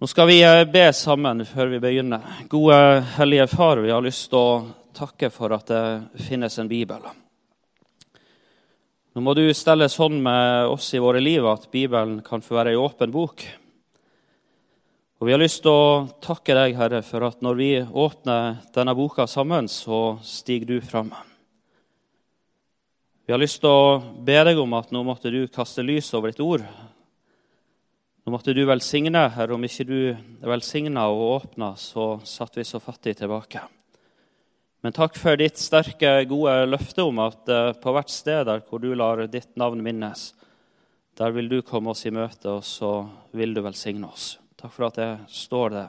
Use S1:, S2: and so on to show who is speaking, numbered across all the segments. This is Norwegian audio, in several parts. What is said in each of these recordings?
S1: Nå skal vi eh, be sammen før vi begynner. Gode Hellige Far, vi har lyst til å takke for at det finnes en bibel. Nå må du stelle sånn med oss i våre liv at Bibelen kan få være ei åpen bok. Og Vi har lyst til å takke deg, Herre, for at når vi åpner denne boka sammen, så stiger du fram. Vi har lyst til å be deg om at nå måtte du kaste lys over ditt ord, nå måtte du velsigne, Herre. Om ikke du velsigna og åpna, så satt vi så fattig tilbake. Men takk for ditt sterke, gode løfte om at uh, på hvert sted der hvor du lar ditt navn minnes, der vil du komme oss i møte, og så vil du velsigne oss. Takk for at det står det.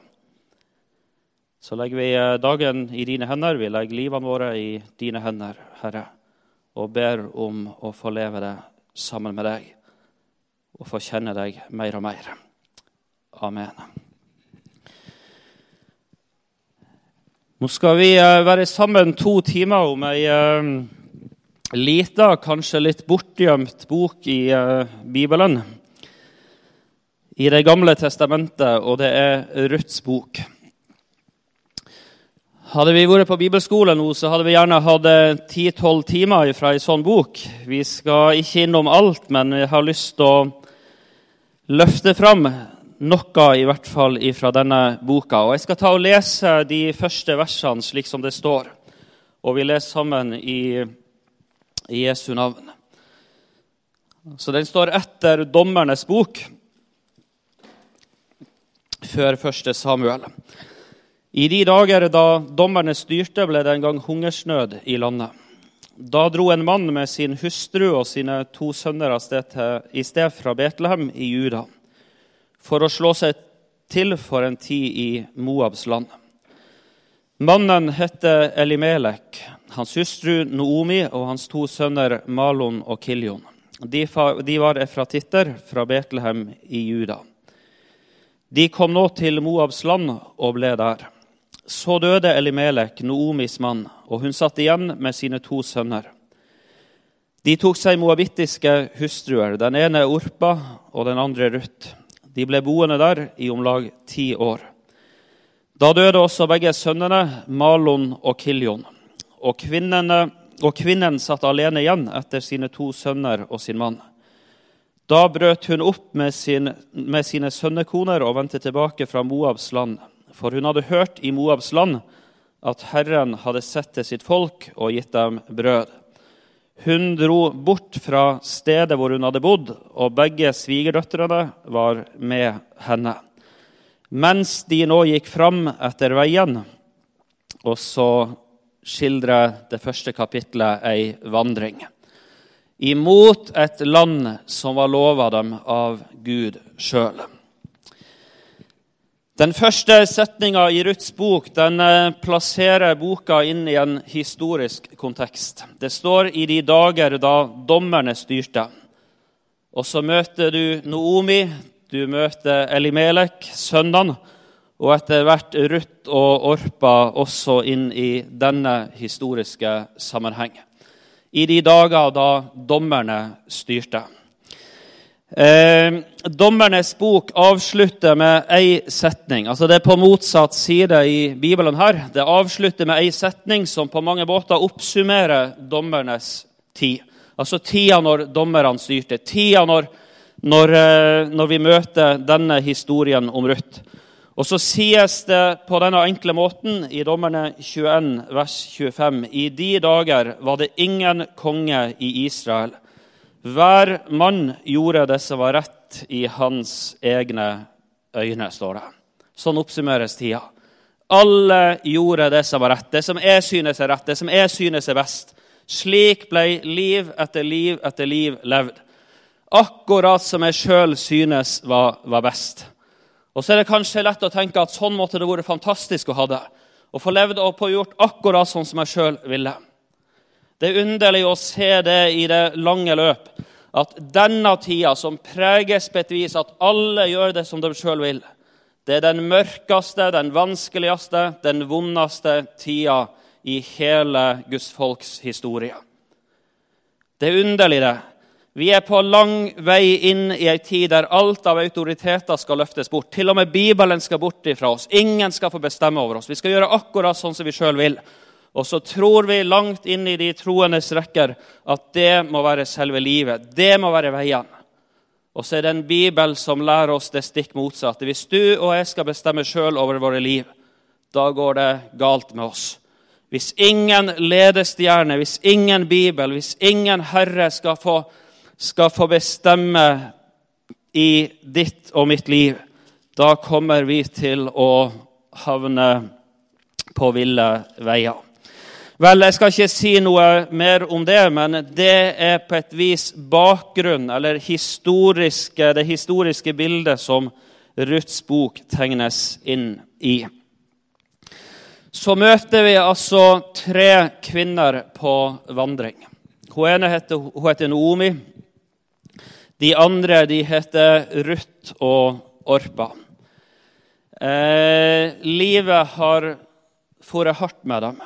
S1: Så legger vi uh, dagen i dine hender, vi legger livene våre i dine hender, Herre, og ber om å få leve det sammen med deg og få kjenne deg mer og mer. Amen. Nå skal vi eh, være sammen to timer om ei uh, lita, kanskje litt bortgjemt bok i uh, Bibelen. I Det gamle testamentet, og det er Ruths bok. Hadde vi vært på bibelskole nå, så hadde vi gjerne hatt 10-12 timer fra ei sånn bok. Vi skal ikke innom alt, men vi har lyst til å løfte fram noe i hvert fall fra denne boka. Og Jeg skal ta og lese de første versene slik som det står. Og vi leser sammen i, i Jesu navn. Så Den står etter Dommernes bok, før første Samuel. I de dager da dommerne styrte, ble det en gang hungersnød i landet. Da dro en mann med sin hustru og sine to sønner av sted til, i sted fra Betlehem i Juda for å slå seg til for en tid i Moabs land. Mannen het Elimelek, hans hustru Noomi og hans to sønner Malon og Kiljon. De, var efratitter fra Betlehem i Juda. De kom nå til Moabs land og ble der. Så døde Elimelek, Noomis mann, og hun satt igjen med sine to sønner. De tok seg moabittiske hustruer, den ene Orpa og den andre Ruth. De ble boende der i om lag ti år. Da døde også begge sønnene, Malon og Kiljon. Og, og kvinnen satt alene igjen etter sine to sønner og sin mann. Da brøt hun opp med, sin, med sine sønnekoner og vendte tilbake fra Moabs land for hun hadde hørt i Moabs land at Herren hadde sett til sitt folk og gitt dem brød. Hun dro bort fra stedet hvor hun hadde bodd, og begge svigerdøtrene var med henne. Mens de nå gikk fram etter veien, og så skildrer det første kapitlet ei vandring. Imot et land som var lova dem av Gud sjøl. Den første setninga i Ruths bok den eh, plasserer boka inn i en historisk kontekst. Det står i de dager da dommerne styrte. Og så møter du Noomi, du møter Elimelek, sønnene, og etter hvert Ruth og Orpa også inn i denne historiske sammenheng. I de dager da dommerne styrte. Eh, Dommernes bok avslutter med ei setning. Altså Det er på motsatt side i Bibelen her. Det avslutter med ei setning som på mange måter oppsummerer dommernes tid. Altså tida når dommerne styrte. Tida når, når, eh, når vi møter denne historien om Ruth. Og så sies det på denne enkle måten i Dommerne 21, vers 25.: I de dager var det ingen konge i Israel. Hver mann gjorde det som var rett i hans egne øyne, står det. Sånn oppsummeres tida. Alle gjorde det som var rett, det som jeg synes er rett, det som jeg synes er best. Slik ble liv etter liv etter liv levd. Akkurat som jeg sjøl synes var, var, best. Og så er det kanskje lett å tenke at sånn måtte det vært fantastisk å ha det. Å få levd og få gjort akkurat sånn som jeg sjøl ville. Det er underlig å se det i det lange løp. At denne tida, som preges på et vis at alle gjør det som de sjøl vil, det er den mørkeste, den vanskeligste, den vondeste tida i hele Guds folks historie. Det er underlig, det. Vi er på lang vei inn i ei tid der alt av autoriteter skal løftes bort. Til og med Bibelen skal bort ifra oss. Ingen skal få bestemme over oss. Vi skal gjøre akkurat sånn som vi sjøl vil. Og så tror vi langt inn i de troendes rekker at det må være selve livet. Det må være veien. Og så er det en bibel som lærer oss det stikk motsatte. Hvis du og jeg skal bestemme sjøl over våre liv, da går det galt med oss. Hvis ingen ledestjerne, hvis ingen bibel, hvis ingen Herre skal få skal få bestemme i ditt og mitt liv, da kommer vi til å havne på ville veier. Vel, Jeg skal ikke si noe mer om det, men det er på et vis bakgrunn, eller historiske, det historiske bildet som Ruths bok tegnes inn i. Så møter vi altså tre kvinner på vandring. Hun ene heter, hun heter Noomi. De andre de heter Ruth og Orpa. Eh, livet har fått hardt med dem.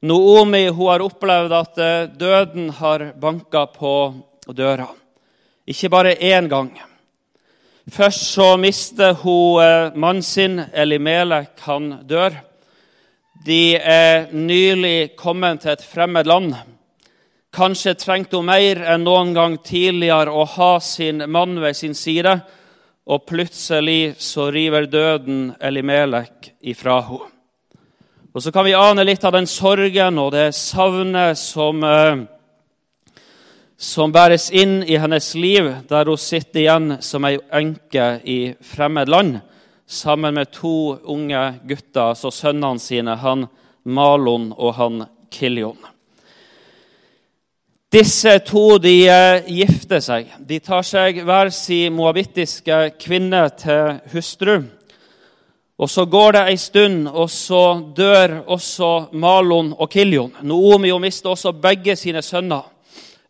S1: Noomi hun har opplevd at eh, døden har banka på døra. Ikke bare én gang. Først så mister hun eh, mannen sin, Elimelek. Han dør. De er nylig kommet til et fremmed land. Kanskje trengte hun mer enn noen gang tidligere å ha sin mann ved sin side, og plutselig så river døden Elimelek ifra henne. Og Så kan vi ane litt av den sorgen og det savnet som, eh, som bæres inn i hennes liv, der hun sitter igjen som ei enke i fremmed land sammen med to unge gutter, altså sønnene sine, han Malon og han Kiljon. Disse to de eh, gifter seg. De tar seg hver sin moabittiske kvinne til hustru. Og Så går det ei stund, og så dør også Malon og Kiljon. Noomi mister også begge sine sønner.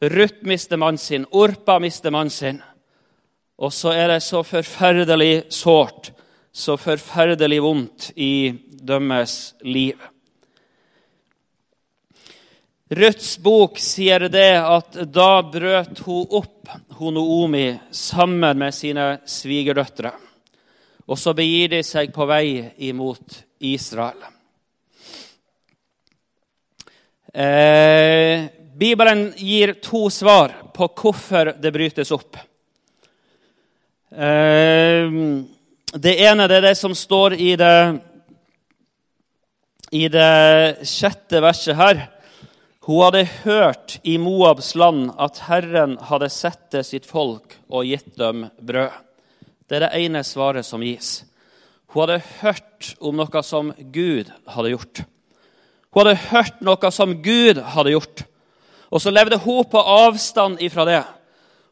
S1: Ruth mister mannen sin, Orpa mister mannen sin. Og så er det så forferdelig sårt, så forferdelig vondt i deres liv. Ruths bok sier det at da brøt hun opp Noomi sammen med sine svigerdøtre. Og så begir de seg på vei imot Israel. Eh, Bibelen gir to svar på hvorfor det brytes opp. Eh, det ene det er det som står i det, i det sjette verset her. Hun hadde hørt i Moabs land at Herren hadde sett til sitt folk og gitt dem brød. Det er det ene svaret som gis. Hun hadde hørt om noe som Gud hadde gjort. Hun hadde hørt noe som Gud hadde gjort. Og så levde hun på avstand ifra det.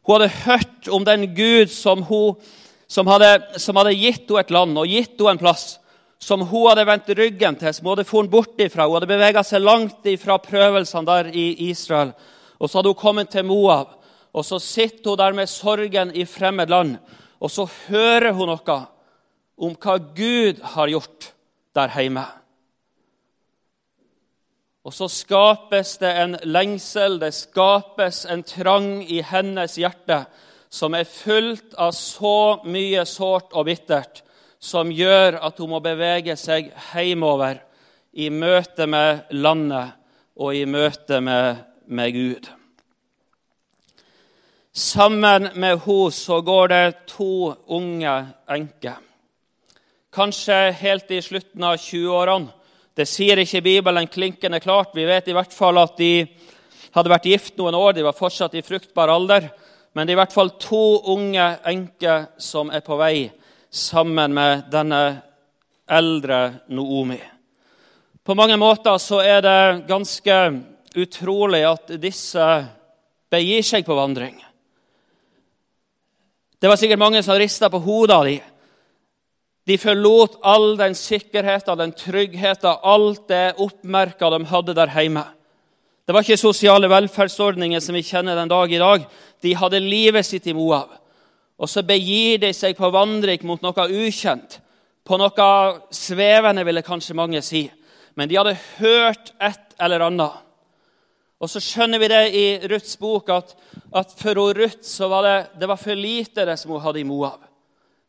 S1: Hun hadde hørt om den Gud som, hun, som, hadde, som hadde gitt henne et land og gitt henne en plass som hun hadde vendt ryggen til, som hun hadde funnet bort ifra. Hun hadde bevega seg langt ifra prøvelsene der i Israel. Og så hadde hun kommet til Moab, og så sitter hun der med sorgen i fremmed land. Og så hører hun noe om hva Gud har gjort der hjemme. Og så skapes det en lengsel, det skapes en trang i hennes hjerte som er fullt av så mye sårt og bittert som gjør at hun må bevege seg hjemover i møte med landet og i møte med, med Gud. Sammen med henne så går det to unge enker. Kanskje helt i slutten av 20-årene. Det sier ikke Bibelen klinkende klart. Vi vet i hvert fall at de hadde vært gift noen år. De var fortsatt i fruktbar alder. Men det er i hvert fall to unge enker som er på vei sammen med denne eldre Noomi. På mange måter så er det ganske utrolig at disse begir seg på vandring. Det var sikkert mange som rista på hodet av dem. De forlot all den sikkerheten, den tryggheten, alt det oppmerka de hadde der hjemme. Det var ikke sosiale velferdsordninger som vi kjenner den dag i dag. De hadde livet sitt i Moab. Og så begir de seg på vandring mot noe ukjent, på noe svevende, ville kanskje mange si. Men de hadde hørt et eller annet. Og så skjønner vi det i Ruths bok at, at for Ruth så var det, det var for lite det som hun hadde i Moab.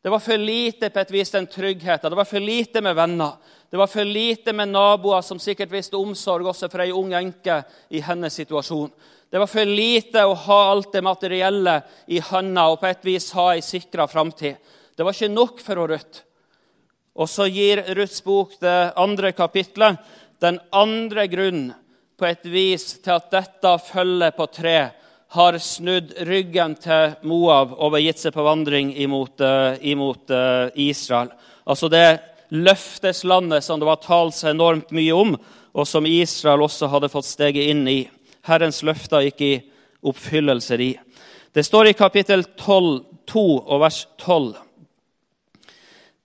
S1: Det var for lite på et vis den tryggheten. Det var for lite med venner. Det var for lite med naboer som sikkert viste omsorg også for ei ung enke i hennes situasjon. Det var for lite å ha alt det materielle i hånda og på et vis ha ei sikra framtid. Det var ikke nok for Ruth. Og så gir Ruths bok det andre kapitlet den andre grunnen på et vis til at dette følget på tre har snudd ryggen til Moab og begitt seg på vandring imot, uh, imot uh, Israel. Altså det løfteslandet som det var talt så enormt mye om, og som Israel også hadde fått steget inn i. Herrens løfter gikk i oppfyllelse i. Det står i kapittel 12, 2 og vers 12.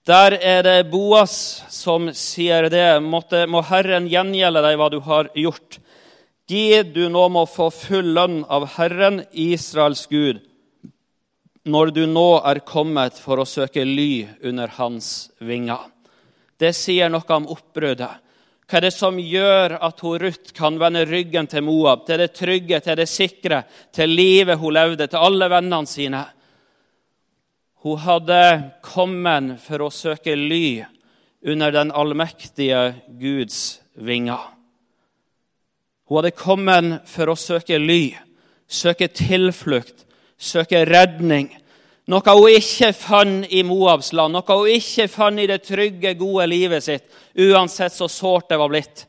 S1: Der er det Boas som sier det. Måtte, må Herren gjengjelde deg hva du har gjort. Gi du nå må få full lønn av Herren, Israels Gud, når du nå er kommet for å søke ly under hans vinger. Det sier noe om oppbruddet. Hva er det som gjør at hun Ruth kan vende ryggen til Moab, til det trygge, til det sikre, til livet hun levde, til alle vennene sine? Hun hadde kommet for å søke ly under den allmektige Guds vinger. Hun hadde kommet for å søke ly, søke tilflukt, søke redning. Noe hun ikke fant i Moabs land, noe hun ikke fant i det trygge, gode livet sitt, uansett så sårt det var blitt.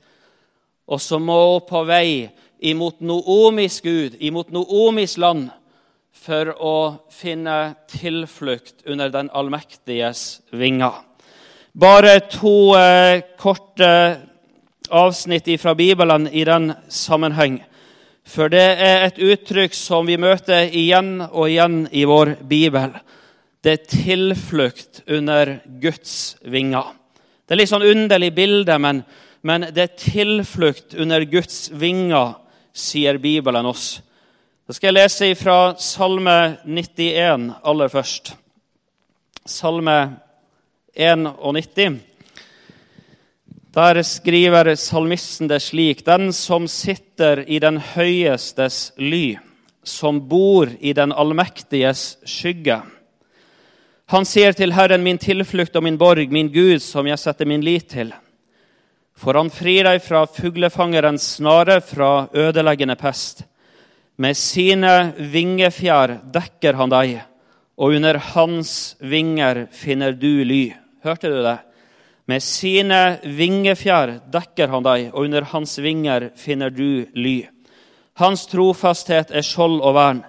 S1: Og så må hun på vei imot Noomis Gud, imot Noomis land, for å finne tilflukt under den allmektiges vinger. Bare to eh, korte avsnitt fra Bibelen i den sammenheng. For det er et uttrykk som vi møter igjen og igjen i vår bibel. Det er tilflukt under Guds vinger. Det er litt sånn underlig bilde, men, men det er tilflukt under Guds vinger, sier Bibelen oss. Da skal jeg lese fra Salme 91 aller først. Salme 91. Der skriver salmisten det slik.: Den som sitter i den høyestes ly, som bor i den allmektiges skygge. Han sier til Herren, min tilflukt og min borg, min Gud, som jeg setter min lit til. For han frir deg fra fuglefangerens snare, fra ødeleggende pest. Med sine vingefjær dekker han deg, og under hans vinger finner du ly. Hørte du det? Med sine vingefjær dekker han deg, og under hans vinger finner du ly. Hans trofasthet er skjold og vern.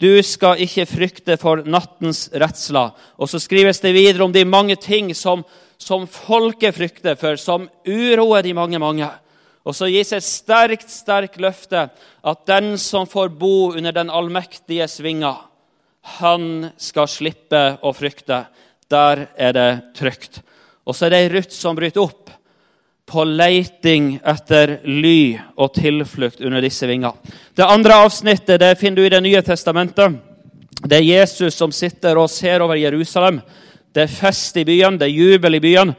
S1: Du skal ikke frykte for nattens redsler. Og så skrives det videre om de mange ting som, som folket frykter for, som uroer de mange, mange. Og så gis et sterkt, sterkt løfte at den som får bo under den allmektiges vinger, han skal slippe å frykte. Der er det trygt. Og så er det ei Ruth som bryter opp på leiting etter ly og tilflukt under disse vinger. Det andre avsnittet det finner du i Det nye testamentet. Det er Jesus som sitter og ser over Jerusalem. Det er fest i byen, det er jubel i byen.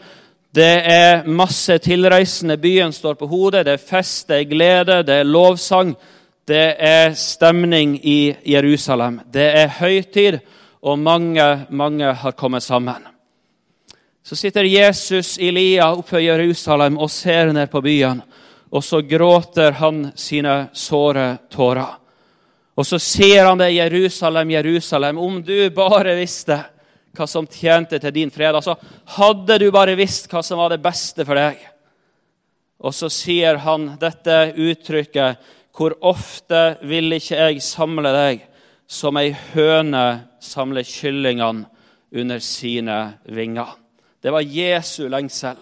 S1: Det er masse tilreisende. Byen står på hodet. Det er fest, det er glede, det er lovsang. Det er stemning i Jerusalem. Det er høytid, og mange, mange har kommet sammen. Så sitter Jesus i lia oppe i Jerusalem og ser ned på byen. Og så gråter han sine såre tårer. Og så sier han det, Jerusalem, Jerusalem, om du bare visste hva som tjente til din fred. Altså, hadde du bare visst hva som var det beste for deg. Og så sier han dette uttrykket Hvor ofte vil ikke jeg samle deg som ei høne samler kyllingene under sine vinger? Det var Jesu lengsel.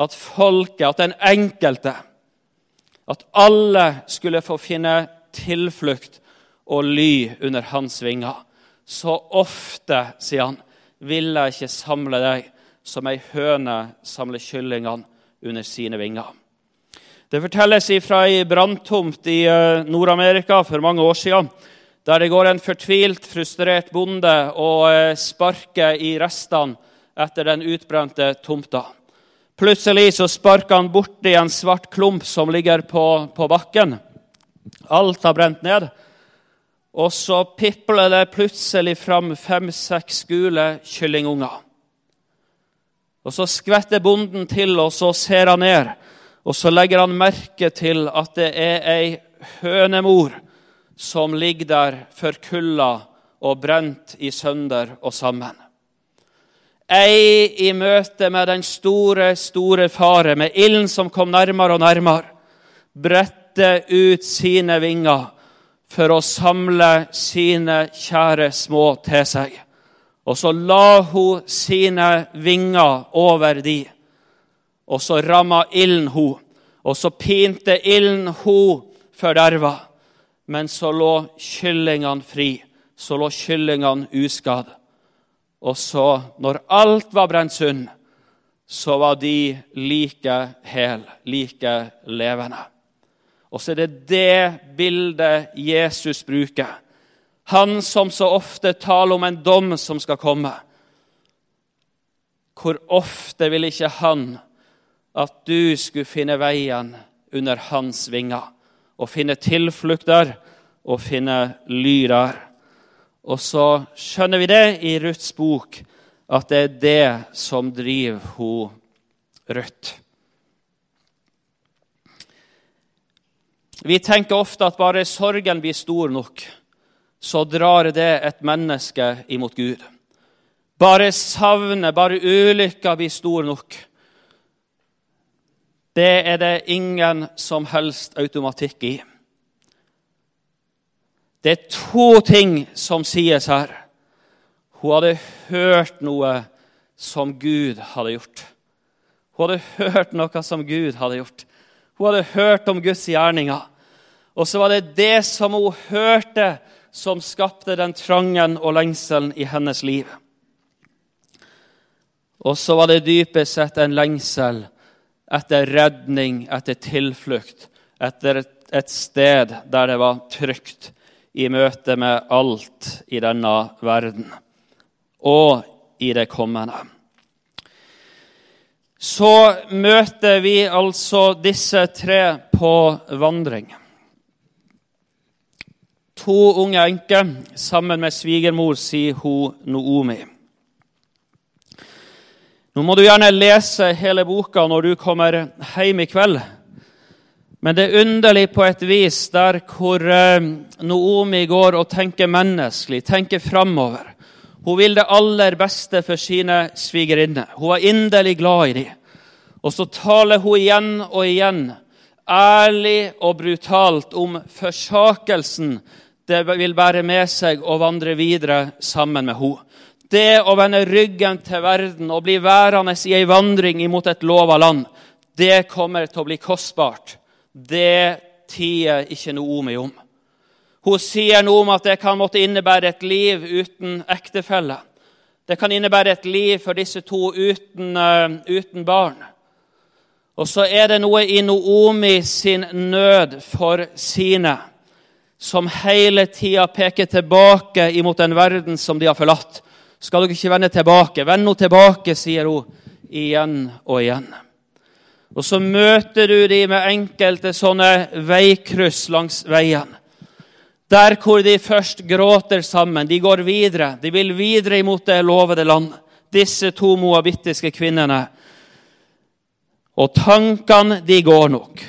S1: At folket, at den enkelte, at alle skulle få finne tilflukt og ly under hans vinger. Så ofte, sier han, vil jeg ikke samle deg som ei høne samler kyllingene under sine vinger. Det fortelles fra ei branntomt i eh, Nord-Amerika for mange år siden, der det går en fortvilt, frustrert bonde og eh, sparker i restene etter den utbrente tomta. Plutselig så sparker han borti en svart klump som ligger på, på bakken. Alt har brent ned. Og så pipler det plutselig fram fem-seks gule kyllingunger. Og Så skvetter bonden til, og så ser han ned. Og så legger han merke til at det er ei hønemor som ligger der forkulla og brent i sønder og sammen. Ei i møte med den store, store fare, med ilden som kom nærmere og nærmere, bredte ut sine vinger for å samle sine kjære små til seg. Og så la hun sine vinger over de, og så ramma ilden hun. Og så pinte ilden hun forderva. Men så lå kyllingene fri. Så lå kyllingene uskadd. Og så, når alt var brent sund, så var de like hel, like levende. Og så er det det bildet Jesus bruker. Han som så ofte taler om en dom som skal komme. Hvor ofte vil ikke han at du skulle finne veien under hans vinger, og finne tilflukt der og finne ly der? Og så skjønner vi det i Ruths bok, at det er det som driver hun Ruth. Vi tenker ofte at bare sorgen blir stor nok, så drar det et menneske imot Gud. Bare savnet, bare ulykka blir stor nok. Det er det ingen som helst automatikk i. Det er to ting som sies her. Hun hadde hørt noe som Gud hadde gjort. Hun hadde hørt noe som Gud hadde gjort. Hun hadde hørt om Guds gjerninger. Og så var det det som hun hørte, som skapte den trangen og lengselen i hennes liv. Og så var det dypest sett en lengsel etter redning, etter tilflukt, etter et, et sted der det var trygt i møte med alt i denne verden og i det kommende. Så møter vi altså disse tre på vandring. To unge enker sammen med svigermor, sier hun Noomi. Nå må du gjerne lese hele boka når du kommer hjem i kveld. Men det er underlig på et vis der hvor eh, Noomi går og tenker menneskelig, tenker framover. Hun vil det aller beste for sine svigerinner. Hun er inderlig glad i dem. Og så taler hun igjen og igjen, ærlig og brutalt, om forsakelsen det vil bære med seg å vandre videre sammen med henne. Det å vende ryggen til verden og bli værende i ei vandring imot et lova land, det kommer til å bli kostbart. Det tier ikke Noomi om. Hun sier noe om at det kan måtte innebære et liv uten ektefelle. Det kan innebære et liv for disse to uten, uh, uten barn. Og så er det noe i Noomi sin nød for sine som hele tida peker tilbake imot den verden som de har forlatt. Skal dere ikke vende tilbake? Vend nå tilbake, sier hun igjen og igjen. Og så møter du de med enkelte sånne veikryss langs veien. Der hvor de først gråter sammen. De går videre. De vil videre imot det lovede land. Disse to moabittiske kvinnene. Og tankene, de går nok.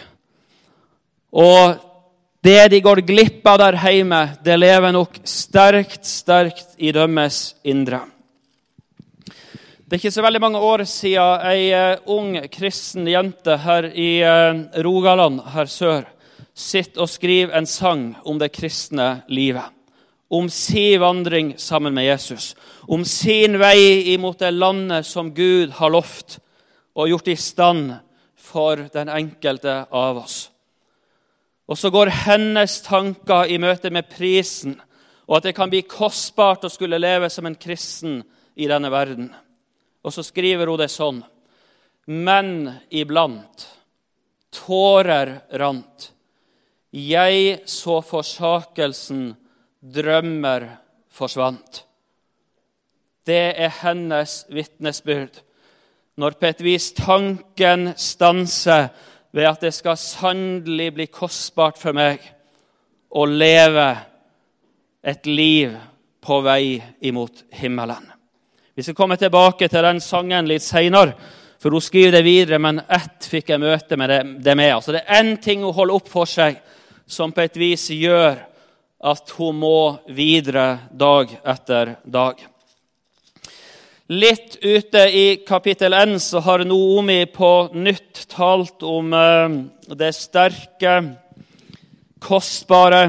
S1: Og det de går glipp av der hjemme, det lever nok sterkt, sterkt i dømmes indre. Det er ikke så veldig mange år siden ei eh, ung kristen jente her i eh, Rogaland her sør sitter og skriver en sang om det kristne livet. Om sin vandring sammen med Jesus. Om sin vei imot det landet som Gud har lovt og gjort i stand for den enkelte av oss. Og så går hennes tanker i møte med prisen, og at det kan bli kostbart å skulle leve som en kristen i denne verden. Og så skriver hun det sånn. Men iblant tårer rant. Jeg så forsakelsen, drømmer forsvant. Det er hennes vitnesbyrd. Når på et vis tanken stanser ved at det skal sannelig bli kostbart for meg å leve et liv på vei imot himmelen. Vi skal komme tilbake til den sangen litt seinere, for hun skriver det videre, men ett fikk jeg møte med det, det med. Altså, det er én ting hun holder opp for seg, som på et vis gjør at hun må videre dag etter dag. Litt ute i kapittel 1 så har Noomi på nytt talt om eh, det sterke, kostbare,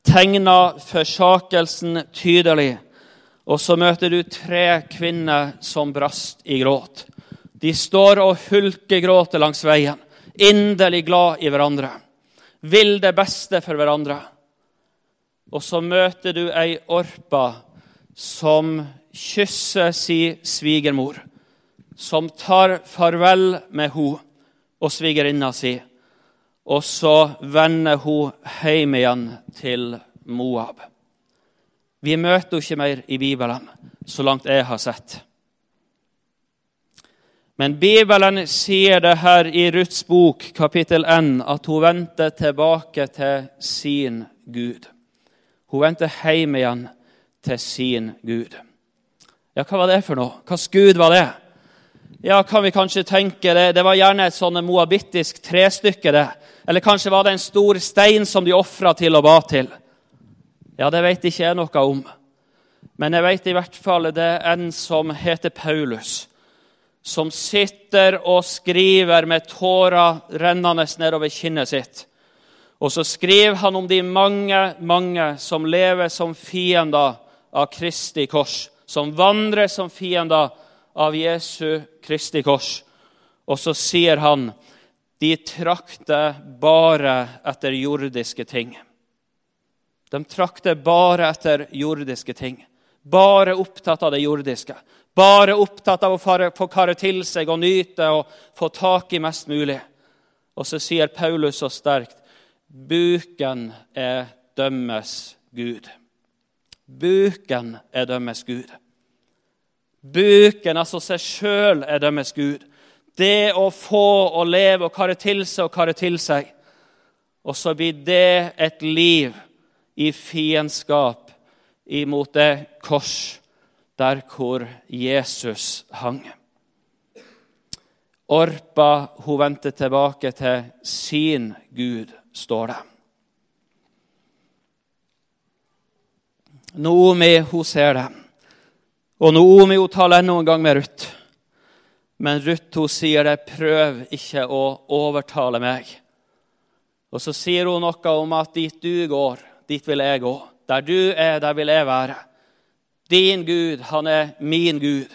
S1: tegna forsakelsen tydelig. Og så møter du tre kvinner som brast i gråt. De står og hulkegråter langs veien, inderlig glad i hverandre, vil det beste for hverandre. Og så møter du ei Orpa som kysser si svigermor, som tar farvel med hun og svigerinna si, og så vender hun hjem igjen til Moab. Vi møter henne ikke mer i Bibelen, så langt jeg har sett. Men Bibelen sier det her i Ruths bok, kapittel 1, at hun vendte tilbake til sin Gud. Hun vendte hjem igjen til sin Gud. Ja, hva var det for noe? Hvilken gud var det? Ja, kan vi kanskje tenke det, det var gjerne et sånn moabittisk trestykke. det. Eller kanskje var det en stor stein som de ofra til og ba til. Ja, det vet ikke jeg noe om. Men jeg vet i hvert fall det er en som heter Paulus, som sitter og skriver med tårer rennende nedover kinnet sitt. Og så skriver han om de mange, mange som lever som fiender av Kristi kors. Som vandrer som fiender av Jesu Kristi kors. Og så sier han de trakter bare etter jordiske ting. De trakter bare etter jordiske ting. Bare opptatt av det jordiske. Bare opptatt av å få karre til seg og nyte og få tak i mest mulig. Og så sier Paulus så sterkt Buken er dømmes Gud. Buken er dømmes Gud. Buken, altså seg sjøl, er dømmes Gud. Det å få og leve og karre til seg og karre til seg. Og så blir det et liv i fiendskap imot det kors der hvor Jesus hang. Orpa hun vendte tilbake til sin Gud står det. Noomi hun ser det. Og Noomi hun taler enda en gang med Ruth. Men Ruth hun sier det, 'Prøv ikke å overtale meg'. Og så sier hun noe om at dit du går, dit vil jeg gå. Der du er, der vil jeg være. Din Gud, han er min Gud.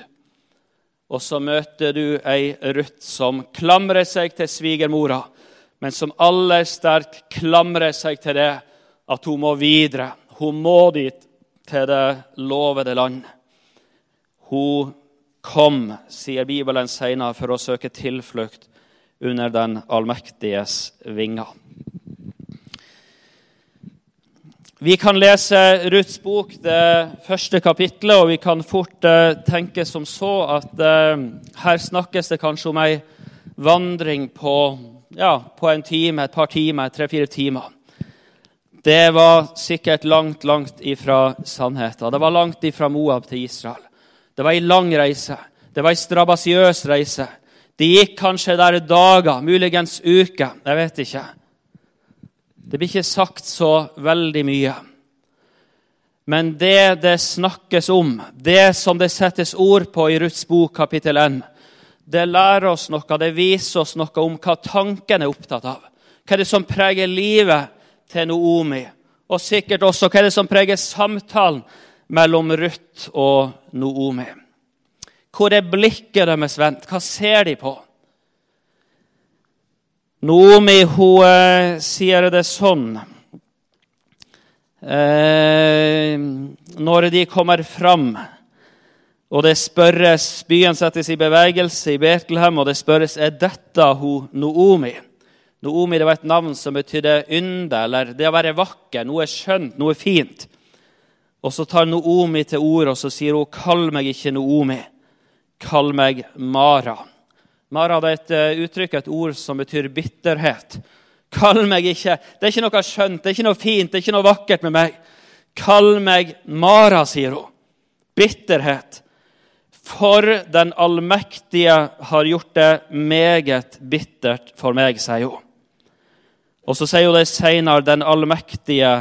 S1: Og så møter du ei Ruth som klamrer seg til svigermora men som aller sterkt klamrer seg til det at hun må videre. Hun må dit, til det lovede land. Hun kom, sier Bibelen senere, for å søke tilflukt under den allmektiges vinger. Vi kan lese Ruths bok, det første kapitlet, og vi kan fort uh, tenke som så at uh, her snakkes det kanskje om ei vandring på ja, på en time, et par timer, tre-fire timer. Det var sikkert langt, langt ifra sannheten. Det var langt ifra Moab til Israel. Det var ei lang reise. Det var ei strabasiøs reise. De gikk kanskje der dager, muligens uker. Jeg vet ikke. Det blir ikke sagt så veldig mye. Men det det snakkes om, det som det settes ord på i Ruths bok kapittel 1, det lærer oss noe, det viser oss noe om hva tanken er opptatt av. Hva er det som preger livet til Noomi? Og sikkert også hva er det som preger samtalen mellom Ruth og Noomi. Hvor er blikket deres vendt? Hva ser de på? Noomi hun sier det sånn eh, Når de kommer fram og det spørres, Byen settes i bevegelse i Betlehem, og det spørres er dette hun Noomi. Noomi det var et navn som betydde ynde, eller det å være vakker, noe skjønt, noe fint. Og Så tar Noomi til orde og så sier hun, 'Kall meg ikke Noomi, kall meg Mara'. Mara det er et eh, uttrykk, et ord som betyr bitterhet. Kall meg ikke Det er ikke noe skjønt, det er ikke noe fint, det er ikke noe vakkert med meg. Kall meg Mara, sier hun. Bitterhet. For den allmektige har gjort det meget bittert for meg, sier hun. Og så sier hun det seinere. Den allmektige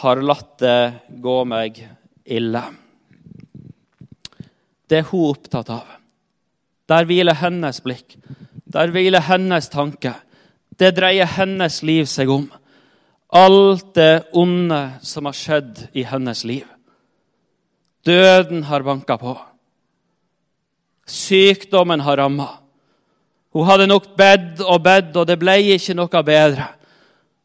S1: har latt det gå meg ille. Det er hun opptatt av. Der hviler hennes blikk. Der hviler hennes tanke. Det dreier hennes liv seg om. Alt det onde som har skjedd i hennes liv. Døden har banka på. Sykdommen har ramma. Hun hadde nok bedt og bedt, og det ble ikke noe bedre.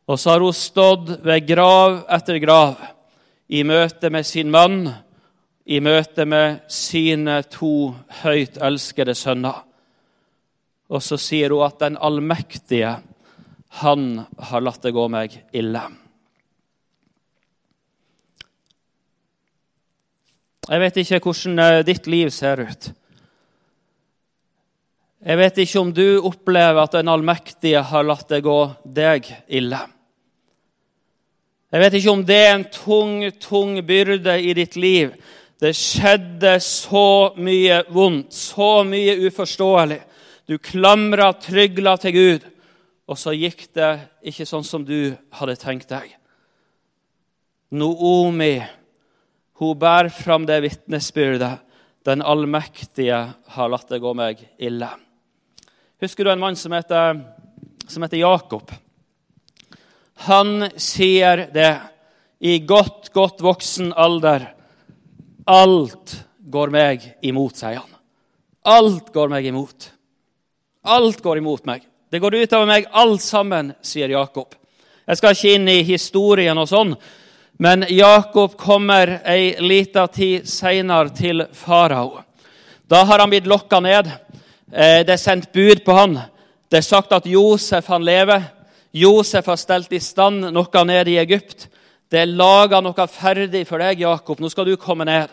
S1: Og så har hun stått ved grav etter grav i møte med sin mann, i møte med sine to høyt elskede sønner. Og så sier hun at den allmektige, han har latt det gå meg ille. Jeg vet ikke hvordan eh, ditt liv ser ut. Jeg vet ikke om du opplever at den allmektige har latt det gå deg ille. Jeg vet ikke om det er en tung, tung byrde i ditt liv. Det skjedde så mye vondt, så mye uforståelig. Du klamra, trygla til Gud, og så gikk det ikke sånn som du hadde tenkt deg. Noomi hun bærer fram det vitnesbyrdet. Den allmektige har latt det gå meg ille. Husker du en mann som heter, som heter Jakob? Han sier det i godt, godt voksen alder. Alt går meg imot, sier han. Alt går meg imot. Alt går imot meg. Det går utover meg alt sammen, sier Jakob. Jeg skal ikke inn i historien og sånn, men Jakob kommer ei lita tid seinere til farao. Da har han blitt lokka ned. Eh, det er sendt bud på han. Det er sagt at Josef han lever. Josef har stelt i stand noe nede i Egypt. Det er laga noe ferdig for deg, Jakob. Nå skal du komme ned.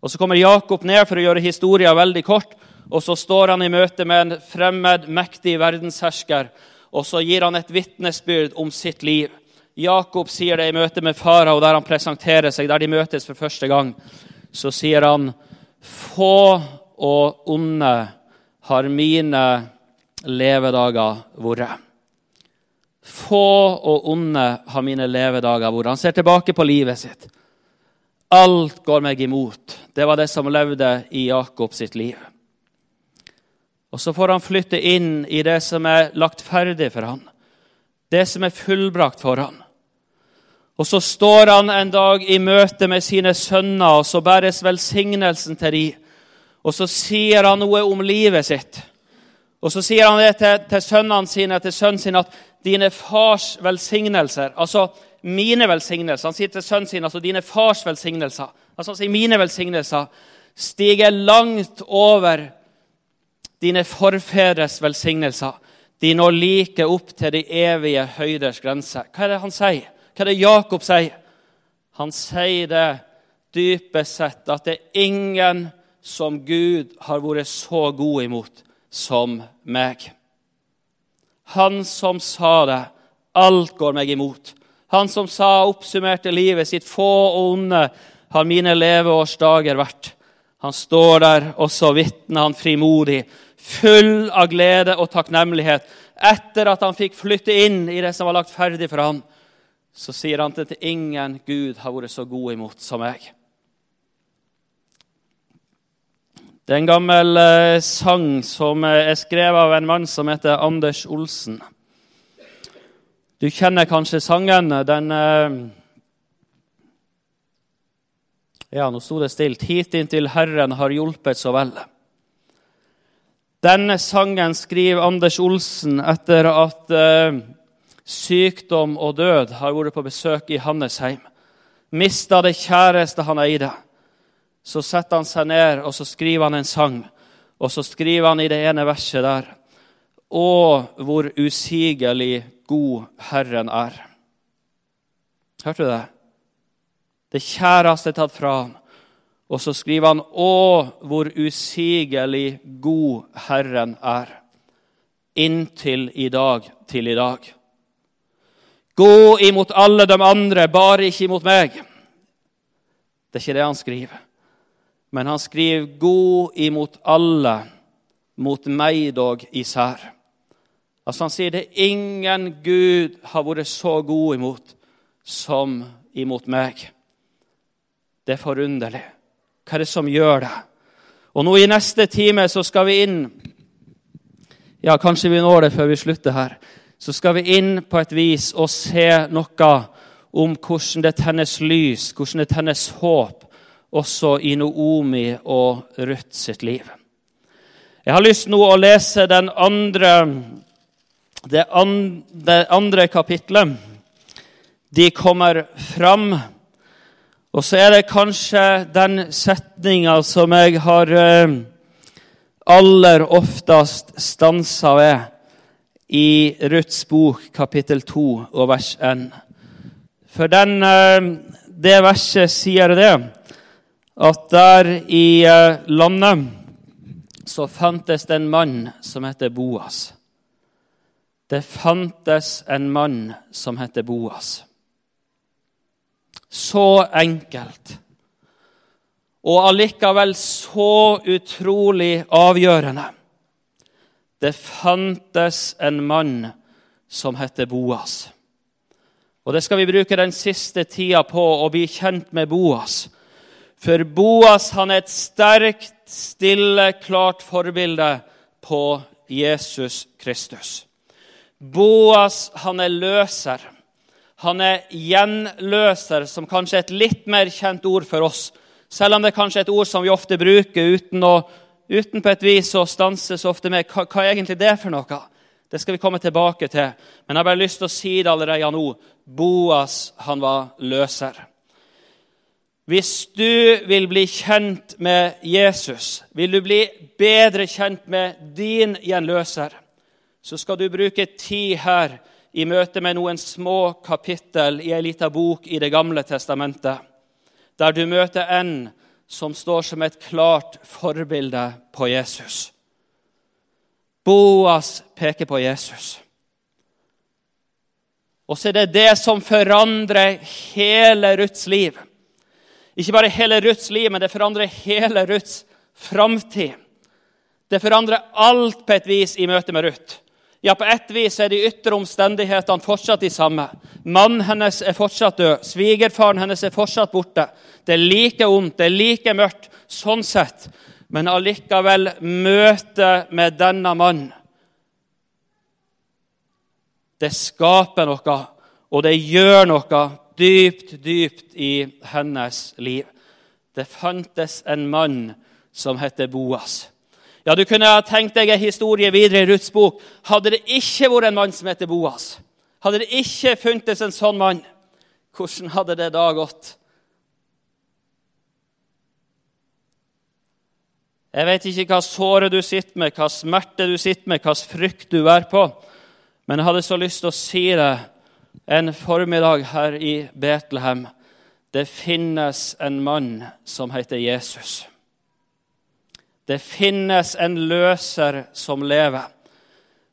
S1: Og Så kommer Jakob ned for å gjøre historien veldig kort. Og Så står han i møte med en fremmed, mektig verdenshersker. Og så gir han et vitnesbyrd om sitt liv. Jakob sier det i møte med farao, der han presenterer seg, der de møtes for første gang. Så sier han, 'Få og onde har mine levedager vært'. Få og onde har mine levedager vært. Han ser tilbake på livet sitt. Alt går meg imot. Det var det som levde i Jakob sitt liv. Og Så får han flytte inn i det som er lagt ferdig for han. Det som er fullbrakt for han. Og så står han en dag i møte med sine sønner, og så bæres velsignelsen til dem. Og så sier han noe om livet sitt. Og så sier han det til, til sønnene sine, til sønnen sin, at dine fars velsignelser Altså mine velsignelser. Han sier til sønnen sin altså dine fars velsignelser. Altså han sier mine velsignelser stiger langt over dine forfedres velsignelser. De når like opp til de evige høyders grense. Hva er det han sier? Hva er det Jakob sier? Han sier det dypest sett at det er ingen som Gud har vært så god imot som meg. Han som sa det, alt går meg imot. Han som sa, oppsummerte livet sitt, få og onde har mine leveårsdager vært. Han står der, og så vitner han frimodig, full av glede og takknemlighet, etter at han fikk flytte inn i det som var lagt ferdig for ham så sier han at ingen Gud har vært så god imot som meg. Det er en gammel eh, sang som er skrevet av en mann som heter Anders Olsen. Du kjenner kanskje sangen. Den eh, Ja, nå sto det stilt. Hit inntil Herren har hjulpet så vel. Denne sangen skriver Anders Olsen etter at eh, sykdom og død har vært på besøk i hans heim. Mista det kjæreste han eide. Så setter han seg ned og så skriver han en sang. Og så skriver han i det ene verset der Å, hvor usigelig god Herren er. Hørte du det? Det kjæreste er tatt fra han. Og så skriver han Å, hvor usigelig god Herren er. Inntil i dag til i dag. Gå imot alle de andre, bare ikke imot meg. Det er ikke det han skriver. Men han skriver 'gå imot alle, mot meg dog især'. Altså Han sier det ingen Gud har vært så god imot som imot meg. Det er forunderlig. Hva er det som gjør det? Og nå i neste time så skal vi inn Ja, kanskje vi når det før vi slutter her. Så skal vi inn på et vis og se noe om hvordan det tennes lys, hvordan det tennes håp, også i Noomi og Ruth sitt liv. Jeg har lyst nå å lese den andre, det, andre, det andre kapitlet. De kommer fram. Og så er det kanskje den setninga som jeg har eh, aller oftest stansa ved i Ruths bok, kapittel 2 og vers 1. For den, eh, det verset sier det at der i eh, landet så fantes det en mann som heter Boas. Det fantes en mann som heter Boas. Så enkelt. Og allikevel så utrolig avgjørende. Det fantes en mann som heter Boas. Og Det skal vi bruke den siste tida på, å bli kjent med Boas. For Boas han er et sterkt, stille, klart forbilde på Jesus Kristus. Boas han er løser. Han er gjenløser, som kanskje er et litt mer kjent ord for oss. Selv om det kanskje er et ord som vi ofte bruker uten, å, uten på et vis å stanse så ofte med hva, hva er egentlig det for noe. Det skal vi komme tilbake til. Men jeg har bare lyst til å si det allerede nå. Boas han var løser. Hvis du vil bli kjent med Jesus, vil du bli bedre kjent med din gjenløser, så skal du bruke tid her i møte med noen små kapittel i ei lita bok i Det gamle testamentet, der du møter en som står som et klart forbilde på Jesus. Boas peker på Jesus. Og så er det det som forandrer hele Ruths liv. Ikke bare hele Ruths liv, men det forandrer hele Ruths framtid. Det forandrer alt på et vis i møte med Ruth. Ja, På ett vis er de ytre omstendighetene fortsatt de samme. Mannen hennes er fortsatt død. Svigerfaren hennes er fortsatt borte. Det er like ondt, det er like mørkt sånn sett. Men allikevel møtet med denne mannen Det skaper noe, og det gjør noe dypt, dypt i hennes liv. Det fantes en mann som heter Boas. Ja, Du kunne ha tenkt deg en historie videre i Ruths bok. Hadde det ikke vært en mann som heter Boas, hadde det ikke funtes en sånn mann, hvordan hadde det da gått? Jeg vet ikke hva såret du sitter med, hva smerte du sitter med, hva frykt du er på. Men jeg hadde så lyst til å si det en formiddag her i Betlehem. Det finnes en mann som heter Jesus. Det finnes en løser som lever.